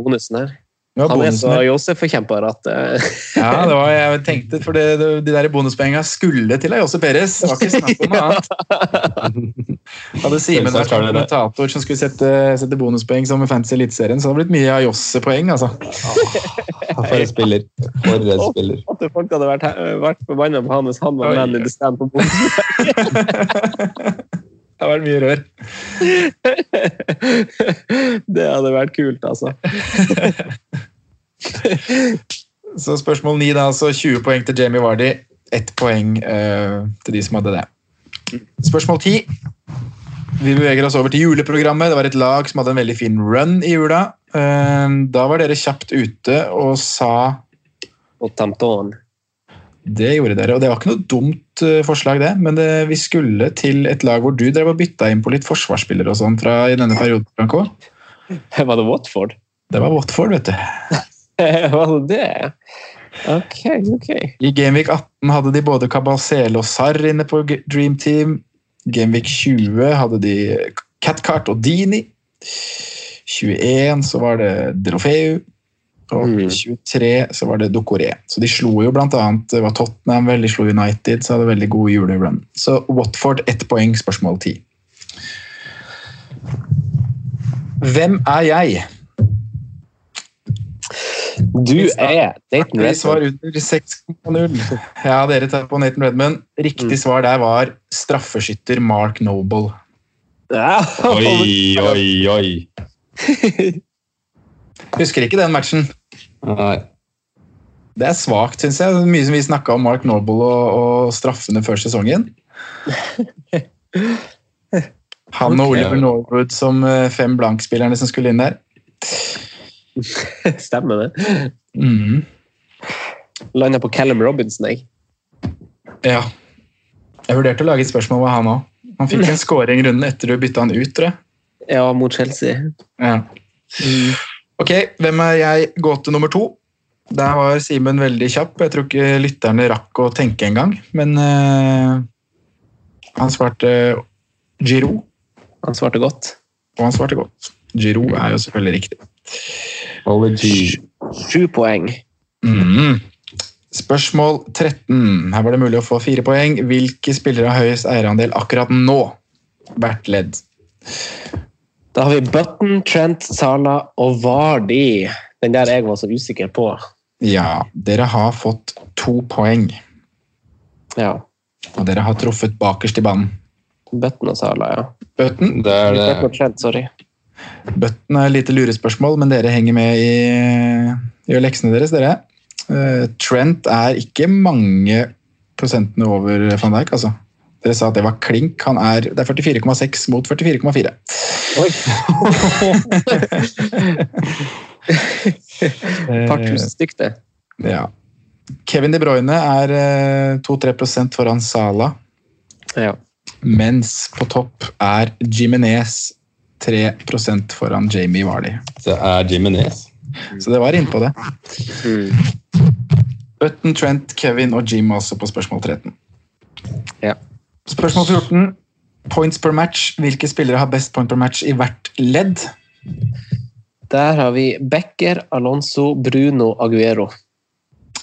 bonusene her. Han er bonusen så her. Josef-forkjemper at eh, Ja, det var, jeg tenkte, for det, det, de der bonuspoengene skulle til Josef Perez. Det var ikke snakk om noe annet. Hadde Simen vært kommentator som skulle sette, sette bonuspoeng som i Fantasy Eliteserien, så hadde det blitt mye av Josse-poeng, altså. For en spiller. For en spiller. at folk hadde vært, vært forbanna på han hvis han var man in the stand på bonus. Det har vært mye rør. Det hadde vært kult, altså. Så spørsmål 9, da, altså 20 poeng til Jamie Vardy. Ett poeng uh, til de som hadde det. Spørsmål 10. Vi beveger oss over til juleprogrammet. Det var et lag som hadde en veldig fin run i jula. Uh, da var dere kjapt ute og sa Og Tampton. Det gjorde dere, og det var ikke noe dumt eh, forslag, det. Men det, vi skulle til et lag hvor du drev og bytta inn på litt forsvarsspillere og sånn fra i denne perioden. Franco. Var det Watford? Det var Watford, vet du. Var det det? Ok, ok. I Gameweek 18 hadde de både Cabasele og Sarr inne på Dream Team. Gameweek 20 hadde de Catcart og Dini. 21 så var det Drofeu. Og Mm. 23 så var det Dokoré. Så de slo jo blant annet det var Tottenham, vel, de slo United, så hadde veldig god julerun. Så Watford ett poeng, spørsmål 10. Hvem er jeg? Du er Nathan Vi svar under 6,0. Ja, dere tar på Nathan Redman. Riktig svar der var straffeskytter Mark Noble. Ja. Oi, oi, oi. Husker ikke den matchen. Nei. Det er svakt, syns jeg. Mye som vi snakka om Mark Noble og, og straffene før sesongen. Han og Ok. Oliver Norwood som eh, fem blankspillerne som skulle inn der. Stemmer det. Mhm. Landa på Callum Robinson, jeg. Ja. Jeg vurderte å lage et spørsmål med han òg. Han fikk en scoring runden etter du bytta han ut, tror jeg. Ja, mot Chelsea. Ja. Ok, hvem er jeg? Gåte nummer to. Der var Simen veldig kjapp. Jeg tror ikke lytterne rakk å tenke engang. Men uh, han svarte Giro. Han svarte godt. og han svarte godt. Giro er jo selvfølgelig riktig. Sju poeng. Mhm. Spørsmål 13. Her var det mulig å få fire poeng. Hvilke spillere har høyest eierandel akkurat nå? Hvert ledd. Da har vi Button, Trent, Sala og Vardi. Den der jeg var så usikker på. Ja, dere har fått to poeng. Ja. Og dere har truffet bakerst i banen. Button og Sala, ja. Button, Det er det. Trent, sorry. Button er et lite lurespørsmål, men dere henger med i, i leksene deres, dere. Eh, Trent er ikke mange prosentene over van Dijk, altså. Dere sa at det var klink. Han er, det er 44,6 mot 44,4. Oi! Eh, Par tusen stykk, det. Ja. Kevin De Bruyne er eh, 2-3 foran Sala, Ja. mens på topp er Jimenez 3% foran Jamie Vardy. Det er Jimenez. Så det var innpå det. Mm. Button, Trent, Kevin og Jim også på spørsmål 13. Ja. Spørsmål 14. Points per match. Hvilke spillere har best point per match i hvert ledd? Der har vi Becker, Alonso, Bruno, Aguero.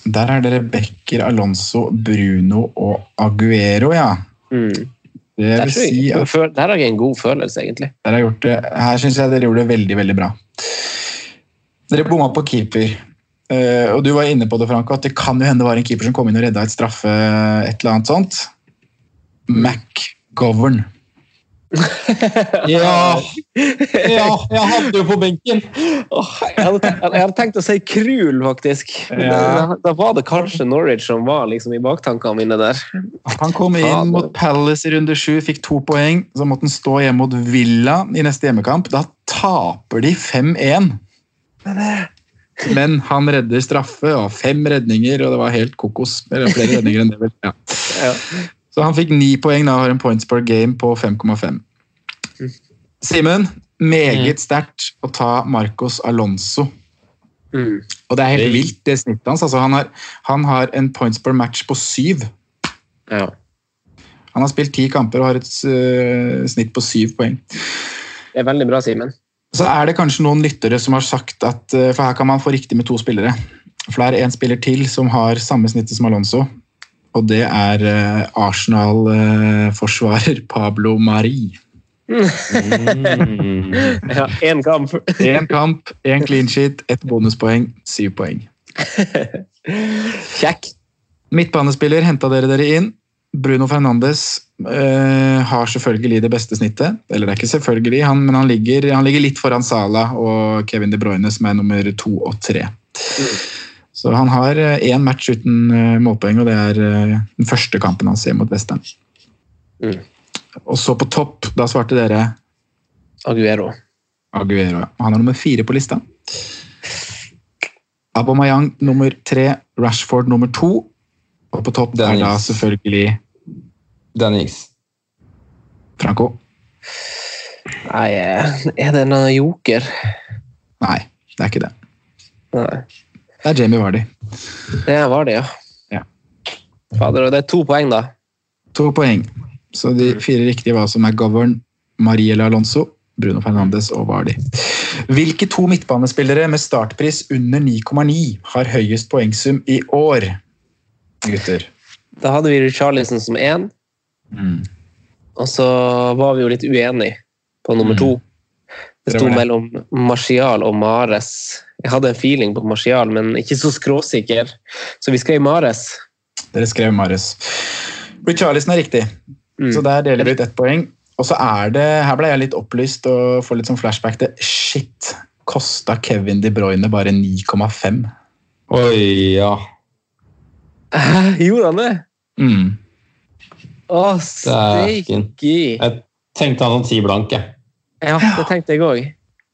Der er dere Becker, Alonso, Bruno og Aguero, ja. Mm. Det vil si at der har jeg en god følelse, egentlig. Der har gjort det Her syns jeg dere gjorde det veldig, veldig bra. Dere bomma på keeper. Uh, og du var inne på det, Franco, at det kan jo hende det var en keeper som kom inn og redda et straffe, et eller annet sånt. McGovern. Ja, ja, jeg hadde jo på benken! Oh, jeg, hadde tenkt, jeg hadde tenkt å si Krul, faktisk. Ja. Da, da var det kanskje Norwich som var liksom i baktankene mine der. Han kom inn mot Palace i runde sju, fikk to poeng. Så måtte han stå hjemme mot Villa i neste hjemmekamp. Da taper de 5-1. Men han redder straffe og fem redninger, og det var helt kokos. Eller flere redninger enn det, vel. Ja. Så han fikk ni poeng da, har en points per game på 5,5. Simen, meget sterkt å ta Marcos Alonso. Mm. Og det er helt vilt, det snittet hans. Altså, han, har, han har en points per match på syv. Ja. Han har spilt ti kamper og har et uh, snitt på syv poeng. Det er veldig bra, Simen. Så er det kanskje noen lyttere som har sagt at uh, For her kan man få riktig med to spillere. For det er en spiller til som har samme snittet som Alonso. Og det er øh, Arsenal-forsvarer Pablo Mari. Ja, Én kamp. Én kamp, én clean sheet, ett bonuspoeng, syv poeng. Kjekk. Midtbanespiller henta dere dere inn. Bruno Fernandes øh, har selvfølgelig det beste snittet. Eller det er ikke selvfølgelig, han, men han ligger, han ligger litt foran Sala og Kevin De Bruyne, som er nummer to og tre. Så han har én match uten øh, målpoeng, og det er øh, den første kampen hans mot Western. Mm. Og så på topp, da svarte dere Aguero. Aguero. ja. Han er nummer fire på lista. Abomayang nummer tre, Rashford nummer to. Og på topp er da selvfølgelig Dennis. Franco. Nei, eh, er det en joker? Nei, det er ikke det. Nei. Det er Jamie Vardy. Det var det, ja. Ja. Fader, og det er to poeng, da. To poeng. Så de fire riktige var som er Govern, Mariela Alonso, Bruno Fernandes og Vardy. Hvilke to midtbanespillere med startpris under 9,9 har høyest poengsum i år? Gutter. Da hadde vi Charlison som én, og så var vi jo litt uenige på nummer to. Det Det sto mellom Martial og Mares. Jeg hadde en feeling på Martial, men ikke så skråsikker, så vi skrev Mares. Dere skrev Mares. Richarlison er riktig, Mm. så der deler vi ut ett poeng. Og så er det, her ble jeg litt opplyst og får litt sånn flashback til Shit, kosta Kevin De Bruyne bare 9,5? Oi, ja. Hæ, Gjorde han det? Mm. Å, steike! Jeg tenkte han hadde ti blank, jeg. Ja, det tenkte jeg òg.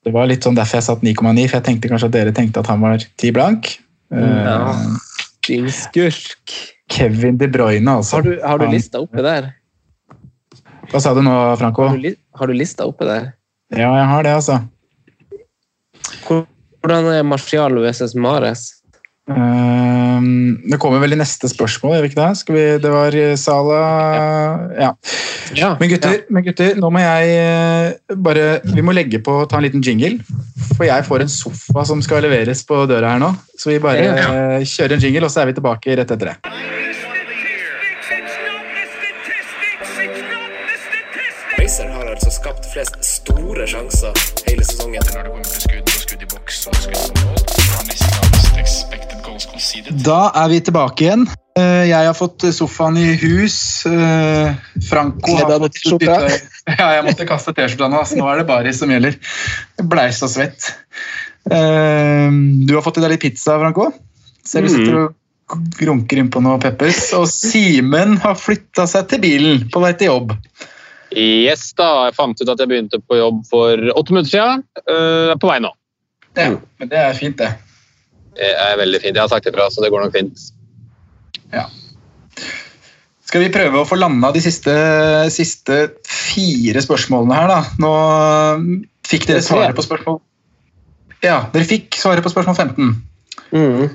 Det var litt sånn derfor jeg satt 9,9, for jeg tenkte kanskje at dere tenkte at han var 10 blank. Ja. Eh, Din skurk. Kevin De Bruyne, altså. Har du, har du Han- lista oppe der? Hva sa du nå, Franco? Har du, li- har du lista oppe der? Ja, jeg har det, altså. Hvordan er Martial versus Mares? Ehm, det kommer vel i neste spørsmål, gjør vi ikke det? Skal vi, det var eh, Sala Ja. Ja, Men gutter, men gutter, nå må jeg eh, bare Vi må legge på ta en liten jingle. For jeg får en sofa som skal leveres på døra her nå. Så vi bare Ja. eh, kjører en jingle, og så er vi tilbake rett etter det. Racer har altså skapt flest store sjanser Da er vi tilbake igjen. Eh, Jeg har fått sofaen i hus. Eh, Franco har fått T-skjorta. Ja, jeg måtte kaste T-skjorta nå, så nå er det baris som gjelder. Bleis blei så svett. Eh, Du har fått i deg litt pizza, Franco. Ser du Mm. sitter og grunker innpå noe peppers. Og Simen har flytta seg til bilen på vei til jobb. Yes, da. Jeg fant ut at jeg begynte på jobb for åtte minutter siden. Jeg er på vei nå. Ja, men det er fint, det. Det er veldig fint. Jeg har sagt ifra, så det går nok fint. Skal vi prøve å få landa de siste, siste fire spørsmålene her, da? Nå fikk dere svaret på spørsmål Ja, dere fikk svaret på spørsmål 15. Mm.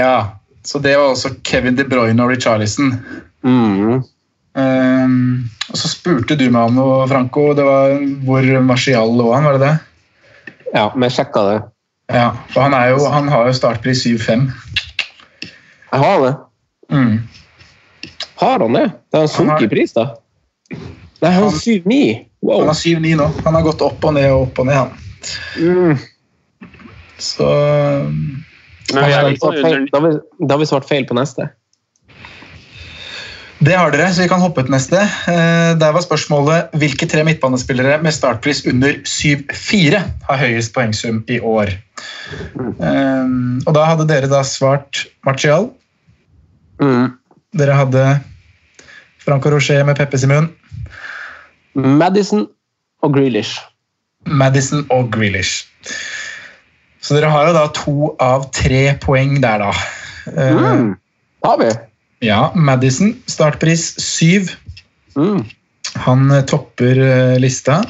Ja, så det var også Kevin De Bruyne og Richarlison. Mm. Um, og så spurte du meg om noe, Franco. Det var hvor Marcial lå han, var det det? Ja, men jeg sjekka det. Ja, for han, er jo, han har jo startpris 7-5. Jeg har det. Mm. Har han det? Det har sunket i pris, da? Nei, han har 7-9. Han har 7-9 nå. Han har gått opp og ned og opp og ned, han. Mm. Så Da har vi da har vi- da har vi svart feil på neste. Det har dere, så vi kan hoppe til neste. Eh, Der var spørsmålet hvilke tre midtbanespillere med startpris under 7-4 har høyest poengsum i år. Eh, Og da hadde dere da svart Martial. Dere hadde Franco Rocher med Peppes i munn. Madison og Grealish. Madison og Grealish. Så dere har jo da to av tre poeng der, da. Eh, Mm. Har vi? Ja, Madison. Startpris syv. Mm. Han eh, topper eh, lista.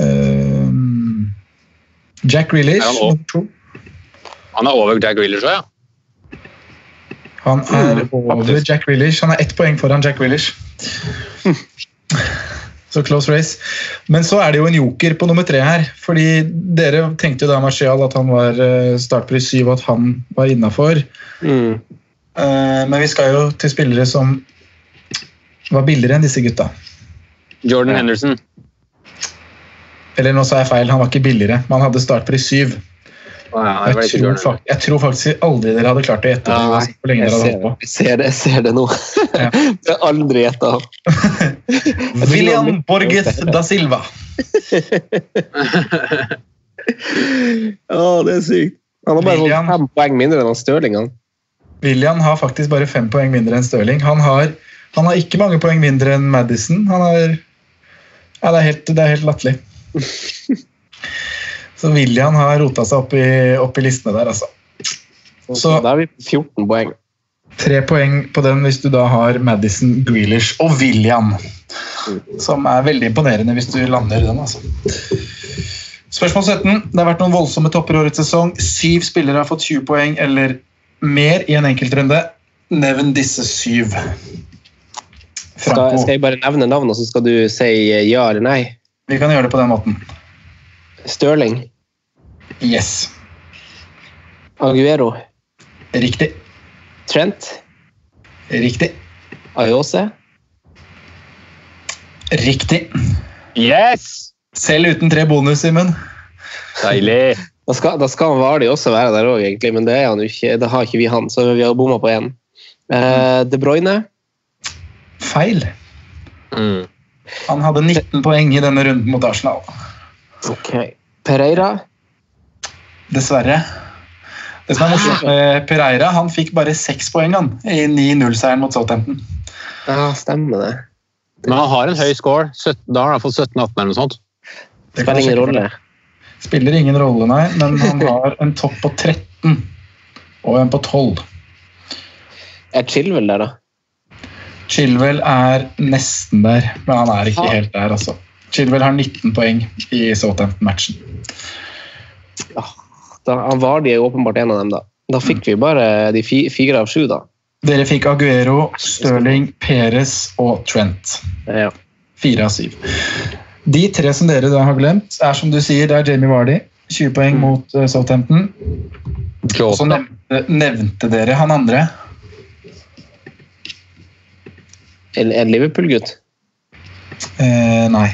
Uh, Jack han nummer to. Han er over Jack Grealish òg, ja. Han er Mm, over mm, Jack Grealish. Han er ett poeng foran Jack Grealish. Så close race. Men så er det jo en joker på nummer tre her. fordi dere tenkte jo da Marcial at han var startpris syv, og at han var innafor. Mm. Eh, Men vi skal jo til spillere som var billigere enn disse gutta. Jordan Henderson. Eller nå sa jeg feil, han var ikke billigere. Man hadde startpris syv. Ja, det Jeg tror, Jordan. jeg tror faktisk aldri dere hadde klart å gjette det. Nei, hvor lenge jeg dere hadde holdt på. jeg ser det, jeg ser det nå. Jeg har aldri gjetta. William Borges da Silva. Å, det er sykt. Han har bare fått William. fem poeng mindre enn han Stirling. Han. William har faktisk bare fem poeng mindre enn Stirling. Han har, han har ikke mange poeng mindre enn Madison. Han har, ja, det er helt, det er helt latterlig. Så William har rota seg opp i, opp i listene der, altså. Så Da er vi 14 poeng. tre poeng på den hvis du da har Madison, Grealish og William. Som er veldig imponerende hvis du lander den, altså. Spørsmål 17. Det har vært noen voldsomme topper i årets sesong. Syv spillere har fått 20 poeng eller mer i en enkeltrunde. Nevn disse syv. Skal, skal jeg bare nevne navn, og så skal du si eh, ja eller nei? Vi kan gjøre det på den måten. Stirling. Yes. Aguero. Riktig. Trent. Riktig. Ayose. Riktig. Yes! Selv uten tre bonus, Simen. Deilig. Da skal, da skal han Vardy også være der òg, egentlig, men det, er han jo ikke, det har ikke vi han, så vi har bomma på én. Uh, De Bruyne. Feil. Mm. Han hadde 19 poeng i denne runden mot Arsenal. Ok. Pereira. Dessverre. Det som er morsomt med Pereira, han fikk bare seks poeng han, i 9-0-seieren mot Southampton. Ja, stemmer det. Men han har en høy score. 17, da har han fått 17-18 eller noe sånt. Det kan Spiller ingen rolle. Spiller ingen rolle, nei, men han har en topp på 13 og en på 12. Er Chilwell der, da? Chilwell er nesten der, men han er ikke helt der, altså. Chilwell har 19 poeng i Southampton-matchen. Ja, da han Vardy er åpenbart en av dem, da. Da fikk vi bare de fi, fire av sju, da. Dere fikk Aguero, Stirling, Perez og Trent. Ja. Fire av syv. De tre som dere da har glemt, er som du sier, det er Jamie Vardy. 20 poeng mot eh, Southampton. Og så nevnte, nevnte dere han andre. En, en Liverpool-gutt. Eh, nei.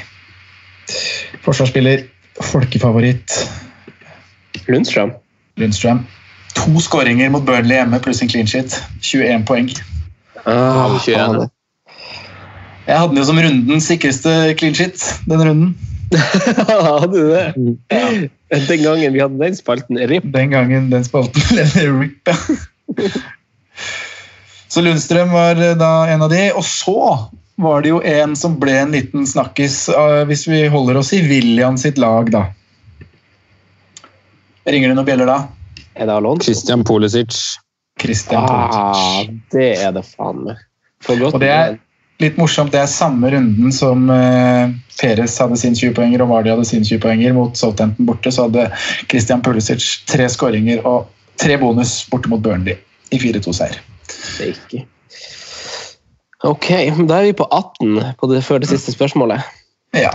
Forsvarsspiller, folkefavoritt Lundstrøm. Lundstrøm. To skåringer mot Burnley hjemme pluss en clean shit. 21 poeng. Ah, Ja, 21. Jeg hadde den jo som rundens sikreste clean shit den runden. Hadde du det? Den gangen vi hadde den spalten, RIP. Den gangen den spalten ble rip, ja. Så Lundstrøm var eh, da en av de. Og så var det jo en som ble en liten snakkis, eh, hvis vi holder oss i William sitt lag, da. Ringer det noen bjeller da? Er det Alonso? Christian Pulisic. Christian Ah, Pulisic. det er det faen meg. For godt Og det er litt morsomt, det er samme runden som uh, Perez hadde sin 20 poenger og Vardy hadde sin 20 poenger mot Southampton borte, så hadde Christian Pulisic tre skåringer og tre bonus borte mot Burnley i 4-2-seier. det er. Ok, da er vi på 18 på det, før det siste spørsmålet. Ja.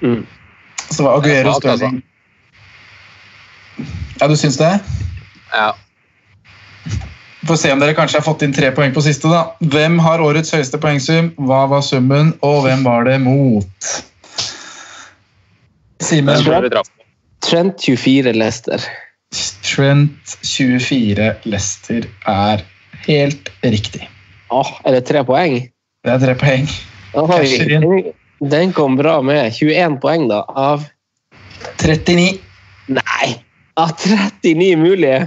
Mm. Så var Aguero altså. Stirling Ja, du syns det? Ja. Får se om dere kanskje har fått inn tre poeng på siste. da. Hvem har årets høyeste poengsum? Hva var summen, og hvem var det mot? Simen. Trent 24 Lester. Trent 24 Lester er helt riktig. Åh, er det tre poeng? Det er tre poeng. Oi, den kom bra med. 21 poeng, da, av 39. Nei! Av 39 mulige!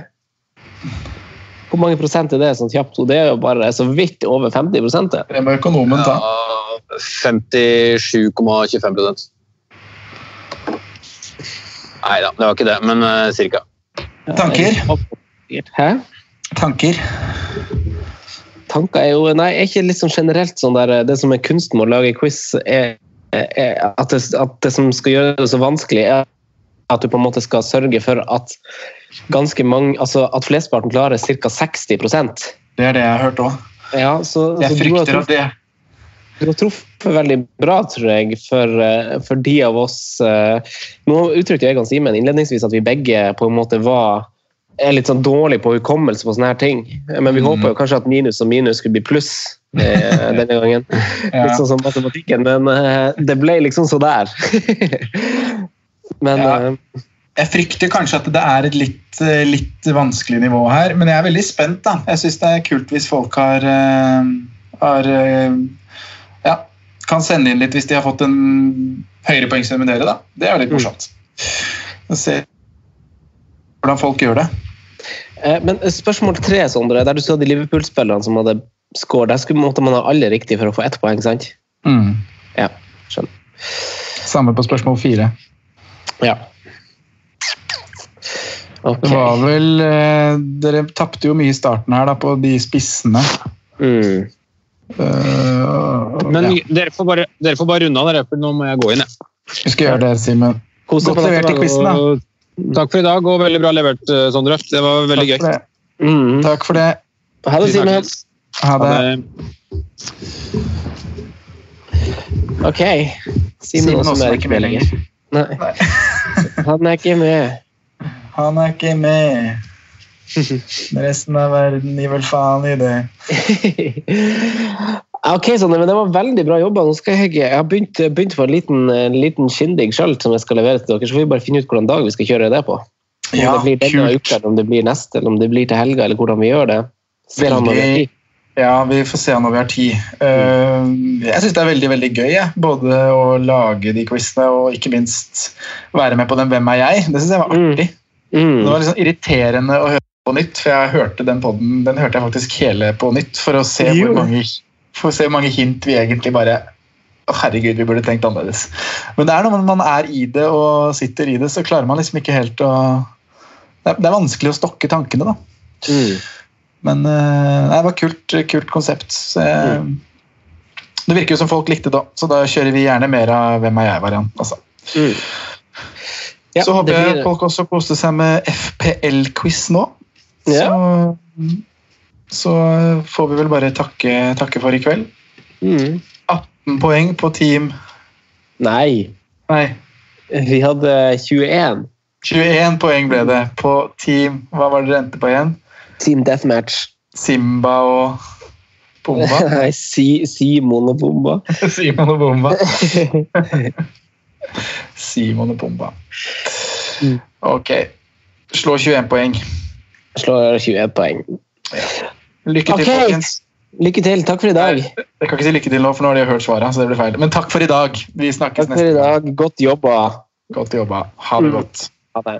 Hvor mange prosent er det sånn kjapt? Det er jo bare så vidt over 50 prosent. det. Det må økonomen ta. Ja, 57,25 Nei da, det var ikke det, men uh, cirka. Tanker? Hæ? Tanker? Tanker er jo Nei, er ikke sånn generelt sånn der Det som er kunsten med å lage quiz, er, er at, det, at det som skal gjøre det så vanskelig, er at du på en måte skal sørge for at ganske mange Altså at flesteparten klarer ca. 60% Det er det jeg har hørt òg. Ja, Jeg frykter at det Du har truffet veldig bra, tror jeg, for, eh, for de av oss eh, Nå uttrykte og Simen innledningsvis at vi begge på en måte var er litt sånn dårlig på hukommelse på sånne her ting. Men vi Mm. håper jo kanskje at minus og minus skulle bli pluss eh, denne gangen. Ja. Litt sånn som matematikken, men eh, det ble liksom så der. Men Ja. eh, Jeg frykter kanskje at det er et litt, eh, litt vanskelig nivå her, men jeg er veldig spent. da. Jeg syns det er kult hvis folk har, eh, har ja, kan sende inn litt hvis de har fått en høyere poengsum enn dere. da. Det er litt morsomt. Å se hvordan folk gjør det. Men spørsmål tre, Sondre, der du så de Liverpool-spillerne som hadde score, der skulle måtte man ha alle riktig for å få ett poeng, sant? Ja, skjønner. Samme på spørsmål fire. Ja. Okay. Det var vel eh, Dere tapte jo mye i starten her da, på de spissene. Mm. Uh, Men ja. dere, får bare, dere får bare runde av, dere, for nå må jeg gå inn. Jeg. Vi skal gjøre det, Simen. Godt levert i quizen, da. Og Takk for i dag, og veldig bra levert, eh, Sondre. Det var veldig Takk gøy. for det. Mm. Takk for det. Ha det, Simen. Ha det. Ok. Simen Aasen er ikke med lenger. Nei. Nei. Han er ikke med. Han er ikke med. Resten av verden gir vel faen i det. ok, Sondre, men det var veldig bra jobba. Nå skal jeg, jeg har begynt, begynt på en liten, en liten skindig sjøl som jeg skal levere til dere. Så får vi bare finne ut hvilken dag vi skal kjøre det på. Om Ja, det blir denne kult. uka, om det blir neste, eller om det blir til helga, eller hvordan vi gjør det. Ser han når vi er. Ja, vi får se når vi har tid. Eh, jeg syns det er veldig veldig gøy. Jeg. Både å lage de quizene og ikke minst være med på den Hvem er jeg? Det syns jeg var artig. Mm. Det var sånn irriterende å høre på nytt, for jeg hørte den podden den hørte jeg faktisk hele på nytt for å se hvor mange, for å se hvor mange hint vi egentlig bare herregud, vi burde tenkt annerledes. Men det er når man er i det og sitter i det, så klarer man liksom ikke helt å Det er, det er vanskelig å stokke tankene, da. Mm. Men eh, nei, det var kult, kult konsept. Så jeg, Det virker jo som folk likte det, så da kjører vi gjerne mer av Hvem er jeg-variant. Altså. Mm. Ja, så håper blir... jeg folk også koste seg med FPL-quiz nå. Ja. Så, så får vi vel bare takke, takke for i kveld. Mm. 18 poeng på team Nei, Nei, vi hadde 21. 21 poeng ble det på team Hva var det dere endte på igjen? Team Deathmatch. Simba og Pumba? Nei, si, Simon og Bomba. Simon og Bomba. Simon og Pumba. Mm. Ok. Slå 21 poeng. Slå 21 poeng. Lykke til, okay. folkens. Lykke til. Takk for i dag. Jeg kan ikke si lykke til nå, for nå har de hørt svaret. så det blir feil. Men takk for i dag. Vi snakkes Takk neste gang. Godt jobba. Godt jobba. Ha det Mm. godt. Ha det.